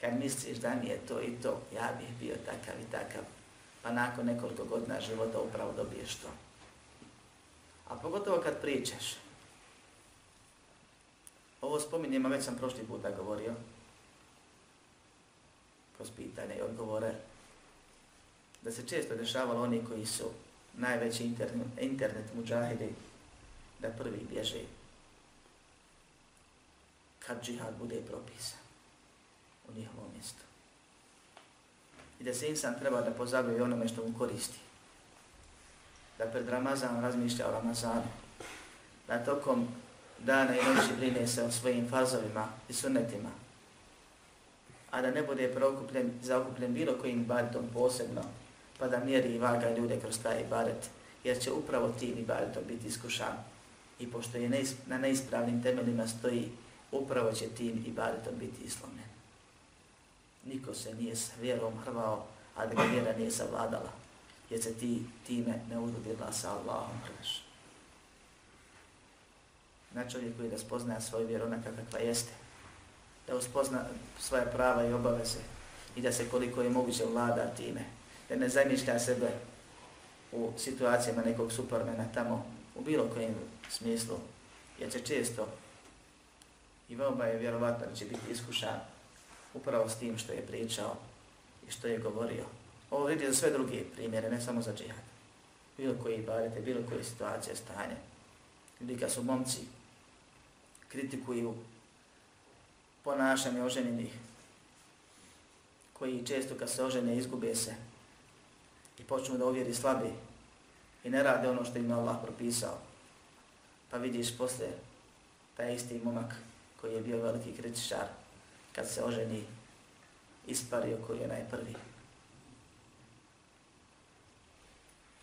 Kad misliš da mi je to i to, ja bih bio takav i takav, pa nakon nekoliko godina života upravo dobiješ to. A pogotovo kad pričaš. Ovo spominjima, već sam prošli puta govorio, kroz pitanje i odgovore, da se često dešavalo oni koji su najveći internet, internet muđahidi, da prvi bježe. kad džihad bude propisan u njihovom mjestu. I da se insan treba da pozabavi onome što mu koristi. Da pred Ramazanom razmišlja o Ramazanu. Da tokom dana i noći brine se o svojim fazovima i sunetima. A da ne bude preokupljen, zaokupljen bilo kojim ibadetom posebno, pa da mjeri i vaga ljude kroz taj ibadet, jer će upravo tim ibadetom biti iskušan. I pošto je na neispravnim temeljima stoji, upravo će tim ibadetom biti islomljen. Niko se nije s vjerom hrvao, a da ga vjera nije savladala, jer se ti time ne udubila sa Allahom hrvaš. Na čovjeku je da spozna svoju vjeru onaka kakva jeste, da uspozna svoje prava i obaveze i da se koliko je moguće vlada time, da ne zamišlja sebe u situacijama nekog supermena tamo u bilo kojem smislu, jer će često i veoma je vjerovatno da će biti iskušan upravo s tim što je pričao i što je govorio. Ovo vidi za sve druge primjere, ne samo za džihad. Bilo koji barete, bilo koje situacije, stanje. Ljudi kad su momci, kritikuju ponašanje oženjenih, koji često kad se ožene izgube se i počnu da uvjeri slabi i ne rade ono što im Allah propisao. Pa vidiš posle taj isti momak koji je bio veliki kritičar, kad se oženi, ispario koji je najprvi.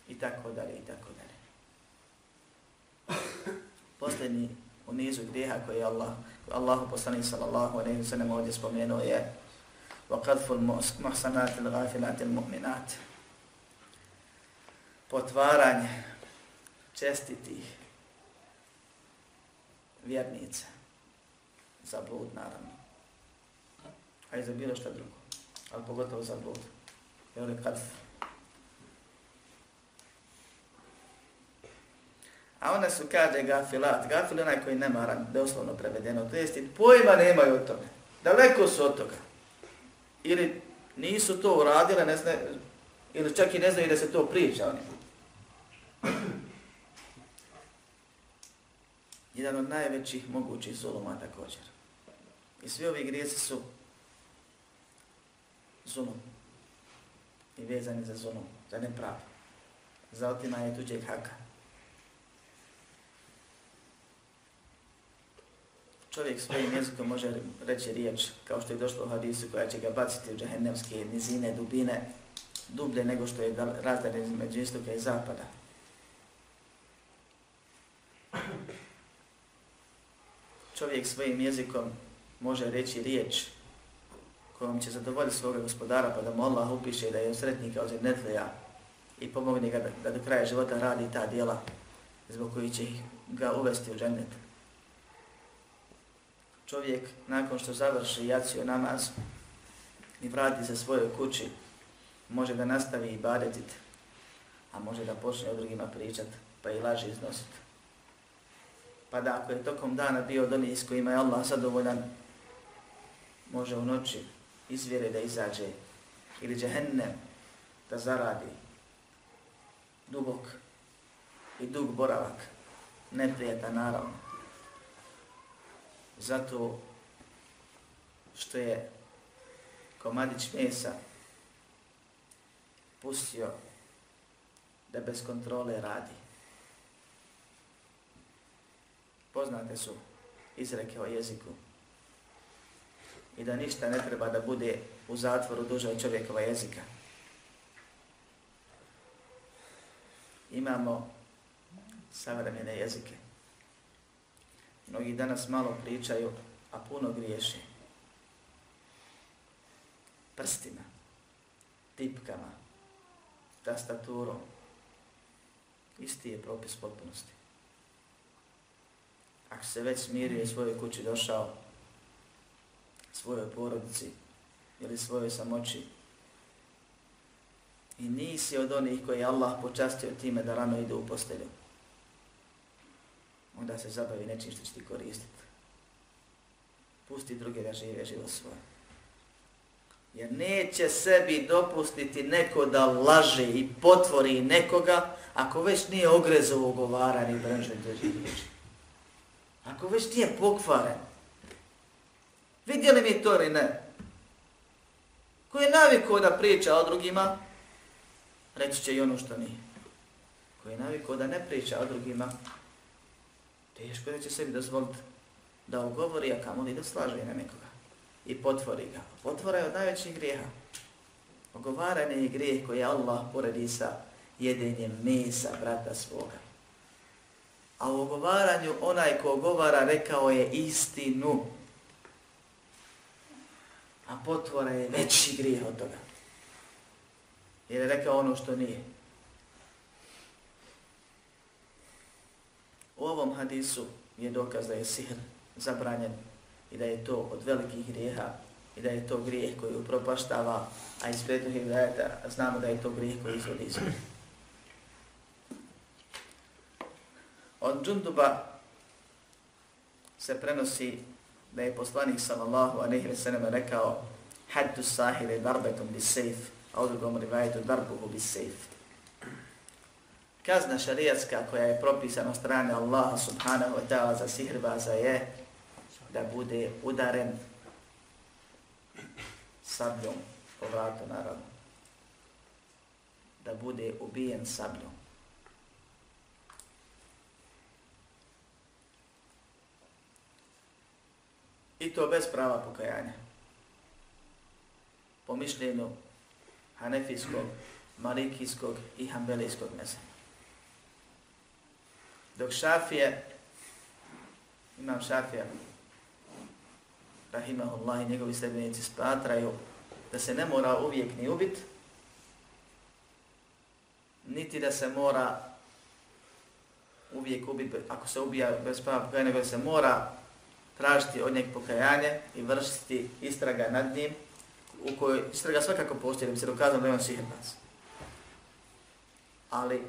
I tako dalje, i tako dalje. Posljednji u nizu grijeha koji je Allah, Allahu poslanih sallallahu alaihi wa sallam ovdje spomenuo je وَقَدْفُ الْمُحْسَنَاتِ الْغَافِلَاتِ الْمُؤْمِنَاتِ Potvaranje čestitih vjernica za blud, naravno. A i za bilo što drugo. Ali pogotovo za blud. Jer je kad... A ona su, kaže, gafilat. Gafil onaj koji ne mara, doslovno prevedeno. To jest, pojma nemaju od toga. Daleko su od toga. Ili nisu to uradile, ne zna, ili čak i ne znaju da se to priča o Jedan od najvećih mogućih zuluma također. I svi ovi grijesi su zulum. I vezani za zulum, za neprav. Za otimanje tuđeg haka. Čovjek svojim jezikom može reći riječ, kao što je došlo u hadisu, koja će ga baciti u džahennemske nizine, dubine, dublje nego što je razdaren između istoka i zapada. Čovjek svojim jezikom može reći riječ kojom će zadovoljiti svoga gospodara pa da mu Allah upiše da je on sretnika od Zednetlija i pomogne ga da, da do kraja života radi ta dijela zbog koji će ga uvesti u džennet. Čovjek nakon što završi jacio namaz i vrati se svojoj kući može da nastavi i badetit, a može da počne o drugima pričat pa i laži iznosit. Pa da ako je tokom dana bio od onih s kojima je Allah zadovoljan, može u noći izvjere da izađe ili džehennem da zaradi dubok i dug boravak, neprijeta naravno. Zato što je komadić mesa pustio da bez kontrole radi. Poznate su izreke o jeziku i da ništa ne treba da bude u zatvoru duže od čovjekova jezika. Imamo savremene jezike. Mnogi danas malo pričaju, a puno griješe. Prstima, tipkama, tastaturom. Isti je propis potpunosti. Ako se već smirio i svojoj kući došao, svojoj porodici ili svojoj samoći. I nisi od onih koji je Allah počastio time da rano ide u postelju. Onda se zabavi nečim što će ti koristiti. Pusti druge da žive život svoj. Jer neće sebi dopustiti neko da laže i potvori nekoga ako već nije ogrezovo ugovaran i branžen da živi. Ako već nije pokvaren, Vidjeli mi to ili ne? Ko je navikao da priča o drugima, reći će i ono što nije. Ko je navikao da ne priča o drugima, E, teško da će sebi dozvoliti da ugovori, a kamo li da slaže na nekoga i potvori ga. Potvora je od najvećih grijeha. Ogovaranje je grijeh koji Allah poredi sa jedenjem mesa brata svoga. A u ogovaranju onaj ko ogovara rekao je istinu. A potvora je veći grijeh od toga. Jer je rekao ono što nije. U ovom hadisu je dokaz da je sihr zabranjen i da je to od velikih grijeha i da je to grijeh koji upropaštava, a iz prednog gledajta znamo da je to grijeh koji izvodi iz Od Džunduba se prenosi da je poslanik sallallahu alejhi ve sallam rekao haddu sahire darbetom bi sejf, a u drugom rivajetu darbuhu bi sejf. Kazna šarijatska koja je propisana od strane Allaha subhanahu wa ta'ala za sihrbaza je da bude udaren sabljom po vratu naravno. Da bude ubijen sabljom. I to bez prava pokajanja. Po mišljenju hanefijskog, malikijskog i hambelijskog meza. Dok šafije, imam šafija, rahimahullah i njegovi sljedbenici spatraju da se ne mora uvijek ni ubit, niti da se mora uvijek ubit, ako se ubija bez prava pokajanja, nego se mora tražiti od njeg pokajanje i vršiti istraga nad njim, u kojoj istraga svakako postoji, da bi se dokazano da je on sihrbac. Ali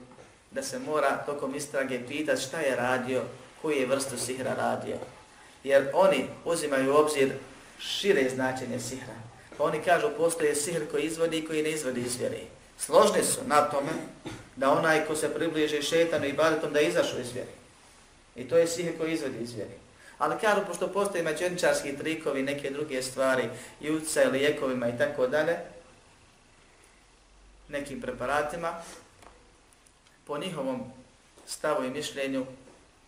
da se mora tokom istrage pitati šta je radio, koji je vrstu sihra radio, jer oni uzimaju u obzir šire značenje sihra. Pa oni kažu postoje sihr koji izvodi i koji ne izvodi iz vjere. Složni su na tome da onaj ko se približi šetanu i badetom da izašu iz vjere. I to je sihr koji izvodi iz vjere. Ali kažu, pošto postoje mađeničarski trikovi, neke druge stvari, i uca i tako dalje, nekim preparatima, po njihovom stavu i mišljenju,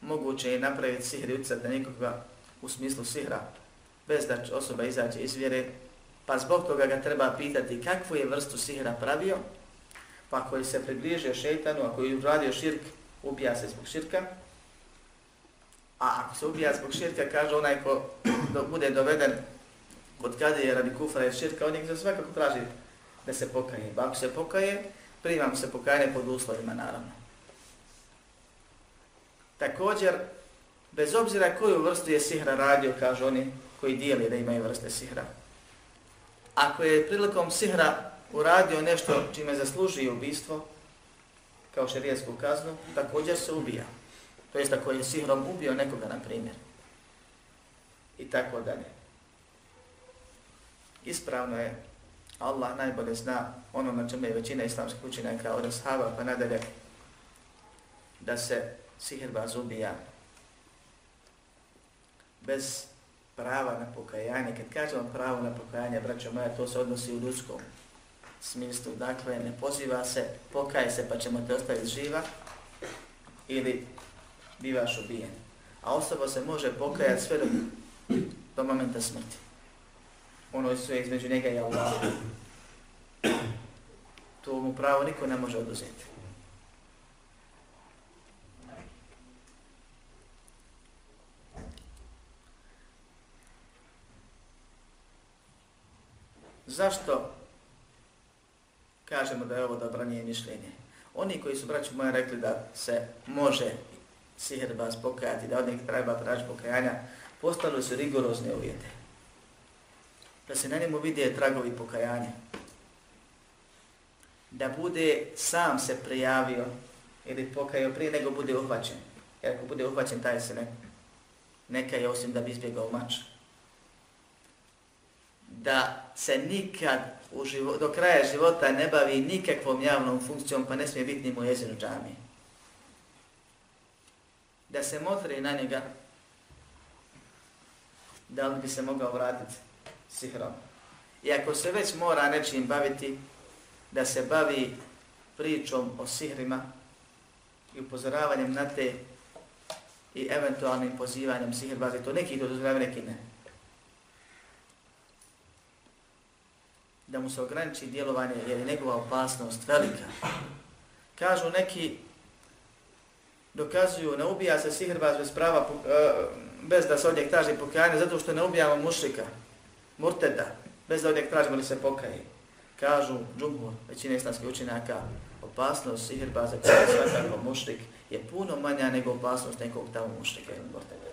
moguće je napraviti sihr i uca da u smislu sihra, bez da osoba izađe iz vjere, pa zbog toga ga treba pitati kakvu je vrstu sihra pravio, pa koji se približio šeitanu, a koji uradio širk, ubija se zbog širka, a ako se ubija zbog širka, kaže onaj ko do, bude doveden kod kada je radi kufra i širka, on je za svakako traži da se pokaje. Pa ako se pokaje, primam se pokajanje pod uslovima, naravno. Također, Bez obzira koju vrstu je sihra radio, kažu oni koji dijeli da imaju vrste sihra. Ako je prilikom sihra uradio nešto čime zaslužuje ubistvo, kao šerijetsku kaznu, također se ubija. To jest ako je sihrom ubio nekoga, na primjer. I tako dalje. Ispravno je, Allah najbolje zna ono na čemu je većina islamskih učenjaka od ashaba pa nadalje, da se sihirbaz ubija bez prava na pokajanje. Kad kažemo pravo na pokajanje, braćo moja, to se odnosi u ljudskom smislu. Dakle, ne poziva se, pokaje se pa ćemo te ostaviti živa ili bivaš ubijen. A osoba se može pokajati sve do, do momenta smrti. Ono je sve između njega i Allaha. To mu pravo niko ne može oduzeti. Zašto kažemo da je ovo dobranje mišljenje? Oni koji su, braći moja, rekli da se može sihirbaz pokajati, da od njih treba traži pokajanja, postali su rigorozne uvjete. Da se na njemu vide tragovi pokajanja. Da bude sam se prijavio ili pokajao prije nego bude uhvaćen. Jer ako bude uhvaćen, taj se ne, neka je osim da bi izbjegao mač da se nikad u živo, do kraja života ne bavi nikakvom javnom funkcijom, pa ne smije biti ni mu jezinu džami. Da se motri na njega, da li bi se mogao vratiti sihrom. I ako se već mora nečim baviti, da se bavi pričom o sihrima i upozoravanjem na te i eventualnim pozivanjem sihirbaze, to neki to dozvoljavaju, neki ne. Da mu se ograniči djelovanje jer je njegova opasnost velika. Kažu neki, dokazuju, ne ubija se sihrbaz bez prava, eh, bez da se od njeg traži pokajanje, zato što ne ubijamo mušrika murteda, bez da tražimo li se pokaje. Kažu džumhur, većina islamskih učenjaka, opasnost sihirbaza koji je svakako mušrik je puno manja nego opasnost nekog tamo mušrika ili murteda.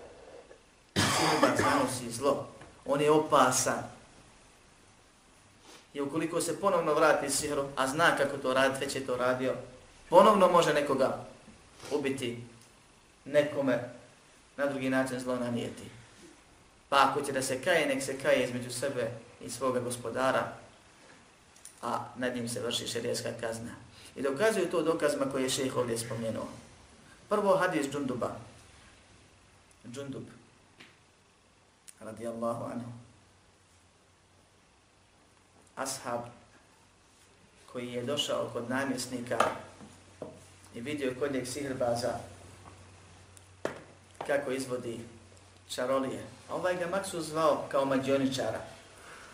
Sihirbaz nanosi zlo, on je opasan. I ukoliko se ponovno vrati sihru, a zna kako to radi, već je to radio, ponovno može nekoga ubiti nekome na drugi način zlo nanijeti. Pa ako će da se kaje, nek se kaje između sebe i svoga gospodara, a nad njim se vrši šerijska kazna. I dokazuju to dokazima koje je šeheh ovdje spomenuo. Prvo hadis Džunduba. Džundub. Radijallahu anhu. Ashab koji je došao kod namjesnika i vidio kod njeg sihrbaza kako izvodi čarolije. A ovaj ga Maksu zvao kao mađioničara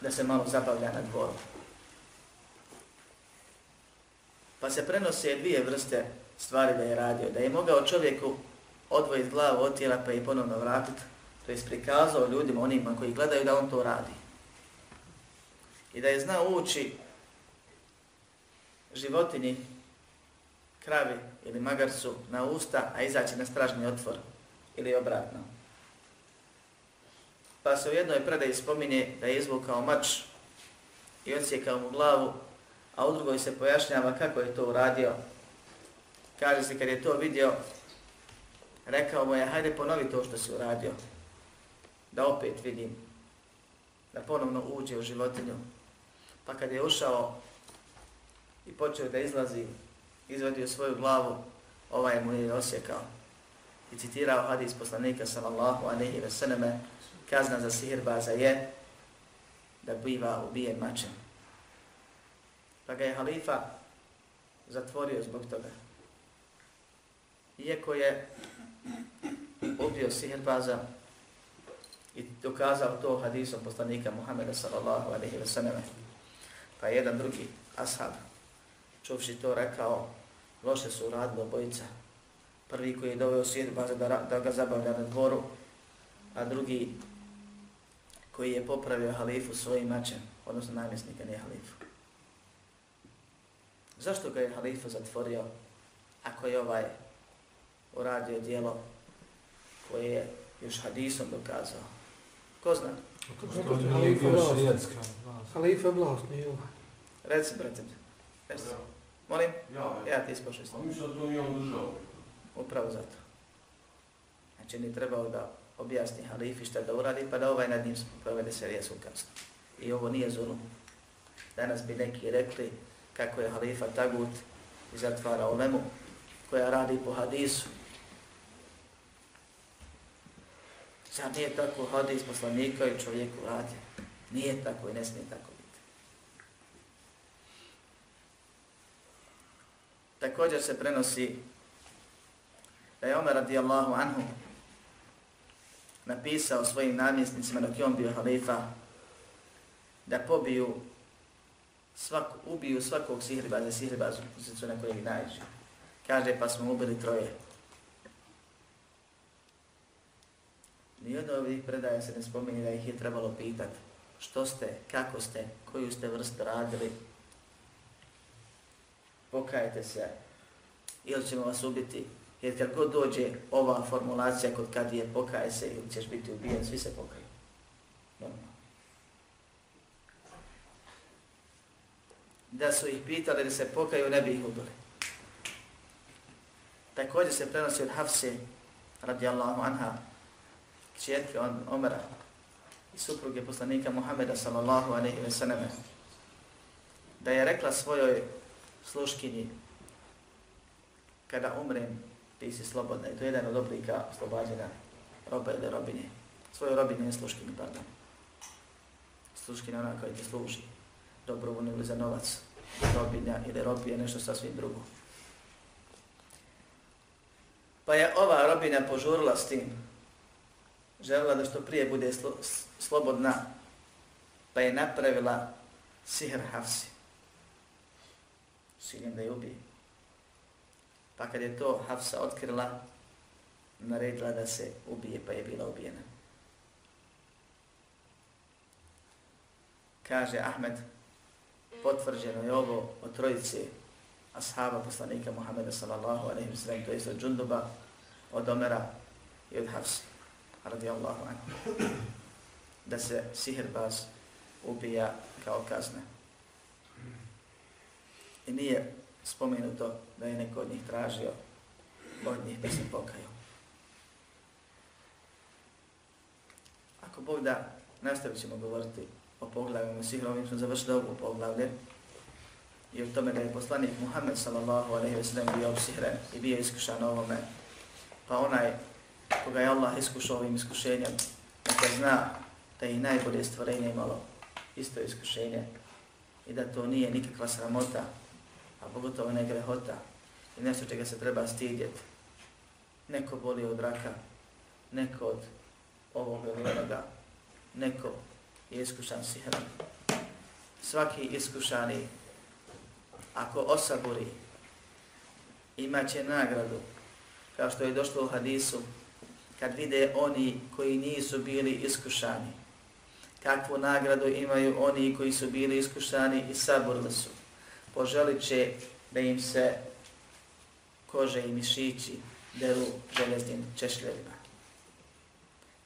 da se malo zabavlja na dvoru. Pa se prenose dvije vrste stvari da je radio. Da je mogao čovjeku odvojiti glavu od tijela pa je ponovno vratiti. To je prikazao ljudima, onima koji gledaju da on to radi. I da je znao ući životinji, kravi ili magarcu na usta, a izaći na stražni otvor ili obratno. Pa se u jednoj predaji spominje da je izvukao mač i odsjekao mu glavu, a u drugoj se pojašnjava kako je to uradio. Kaže se kad je to vidio, rekao mu je, hajde ponovi to što si uradio, da opet vidim, da ponovno uđe u životinju. Pa kad je ušao i počeo da izlazi, izvadio svoju glavu, ovaj mu je osjekao. I citirao hadis poslanika sallallahu alaihi ve sallame, kazna za sihirbaza je da biva ubijen mačem. Pa ga je halifa zatvorio zbog toga. Iako je ubio sihirbaza i dokazao to hadisom poslanika Muhammeda sallallahu alaihi wa sallam. Pa jedan drugi ashab, čuvši to rekao, loše su uradili obojica. Prvi koji je doveo sihirbaza da, da ga zabavlja na dvoru, a drugi koji je popravio halifu svojim mačem, odnosno namjesnika, ne halifu. Zašto ga je halifa zatvorio ako je ovaj uradio dijelo koje je još hadisom dokazao? Ko zna? Halifa je vlast, nije ovaj. Reci, brate. Reci. Molim? Ja, ja ti ispošao sam. A mi što to nije on držao? Upravo zato. Znači, ni trebao da objasni halifi šta da uradi, pa da ovaj nad njim provede serijesku kaznu. I ovo nije zulum. Danas bi neki rekli kako je halifa Tagut i zatvara Olemu, koja radi po hadisu. Zar nije tako hadis poslanika i čovjeku radi. Nije tako i ne smije tako biti. Također se prenosi da je Omer radijallahu anhu napisao svojim namjesnicima dok je on bio halifa da pobiju svak, ubiju svakog sihribaza, sihribaza kusicu na kojeg najđe. Kaže pa smo ubili troje. Nijedno ovih predaja se ne spominje da ih je trebalo pitati što ste, kako ste, koju ste vrstu radili, pokajte se ili ćemo vas ubiti Jer kad god dođe ova formulacija kod kad je pokaje se ili ćeš biti ubijen, svi se pokaju. Normalno. Da su ih pitali da se pokaju, ne bi ih ubili. Također se prenosi od Hafse, radijallahu anha, kćerke on, Omera i supruge poslanika Muhameda sallallahu alaihi ve sallam, da je rekla svojoj sluškinji, kada umrem, ti si slobodna. I to je jedan od oblika oslobađena roba ili robine. Svoje robine je sluškini, pardon. Sluškina ona koja ti služi. Dobrovoljno ili za novac. Robinja ili robije nešto sasvim drugo. Pa je ova robina požurila s tim. Želila da što prije bude slo, slobodna. Pa je napravila sihr Hafsi. Siljem da je ubije. Pa kad je to Hafsa otkrila, naredila da se ubije, pa je bila ubijena. Kaže Ahmed, potvrđeno je ovo od trojice ashaba poslanika Muhammeda sallallahu alaihi wa sallam, to je od Džunduba, od Omera i od Hafsa, radijallahu anhu, da se sihirbaz ubija kao kazna. I nije spomenuto da je neko od njih tražio od njih da se pokaju. Ako Bog da, nastavit ćemo govoriti o poglavima svih ovim smo završili ovu poglavlje i o tome da je poslanik Muhammed sallallahu alaihi wa sallam bio obsihren i bio iskušan ovome. Pa onaj koga je Allah iskušao ovim iskušenjem, neka zna da je i najbolje stvorenje imalo isto iskušenje i da to nije nikakva sramota, a pogotovo ne grehota i nešto čega se treba stidjeti. Neko boli od raka, neko od ovog ili onoga, neko je iskušan sihrom. Svaki iskušani, ako osaburi, imaće nagradu, kao što je došlo u hadisu, kad vide oni koji nisu bili iskušani, kakvu nagradu imaju oni koji su bili iskušani i saborili su. Poželit će da im se kože i mišići deru železnim češljevima.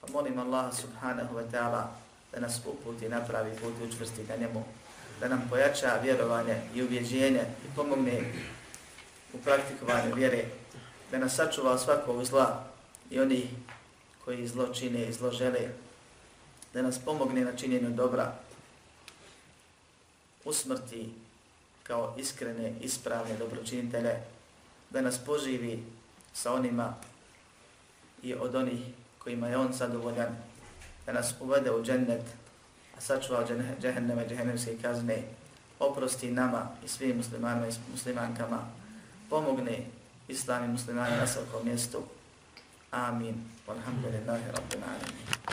Pa molim Allah subhanahu wa ta'ala da nas uputi napravi put i učvrsti na njemu, da nam pojača vjerovanje i ubjeđenje i pomogne u praktikovanju vjere, da nas sačuva svakog zla i oni koji zlo čine i zlo žele, da nas pomogne na činjenju dobra, u smrti kao iskrene, ispravne dobročinitele, da nas poživi sa onima i od onih kojima je on zadovoljan, da nas uvede u džennet, a sačuva džehenneme, džehennemske kazne, oprosti nama i svim muslimanima i muslimankama, pomogne islami muslimani na svakom mjestu. Amin. Walhamdulillahi rabbil alamin.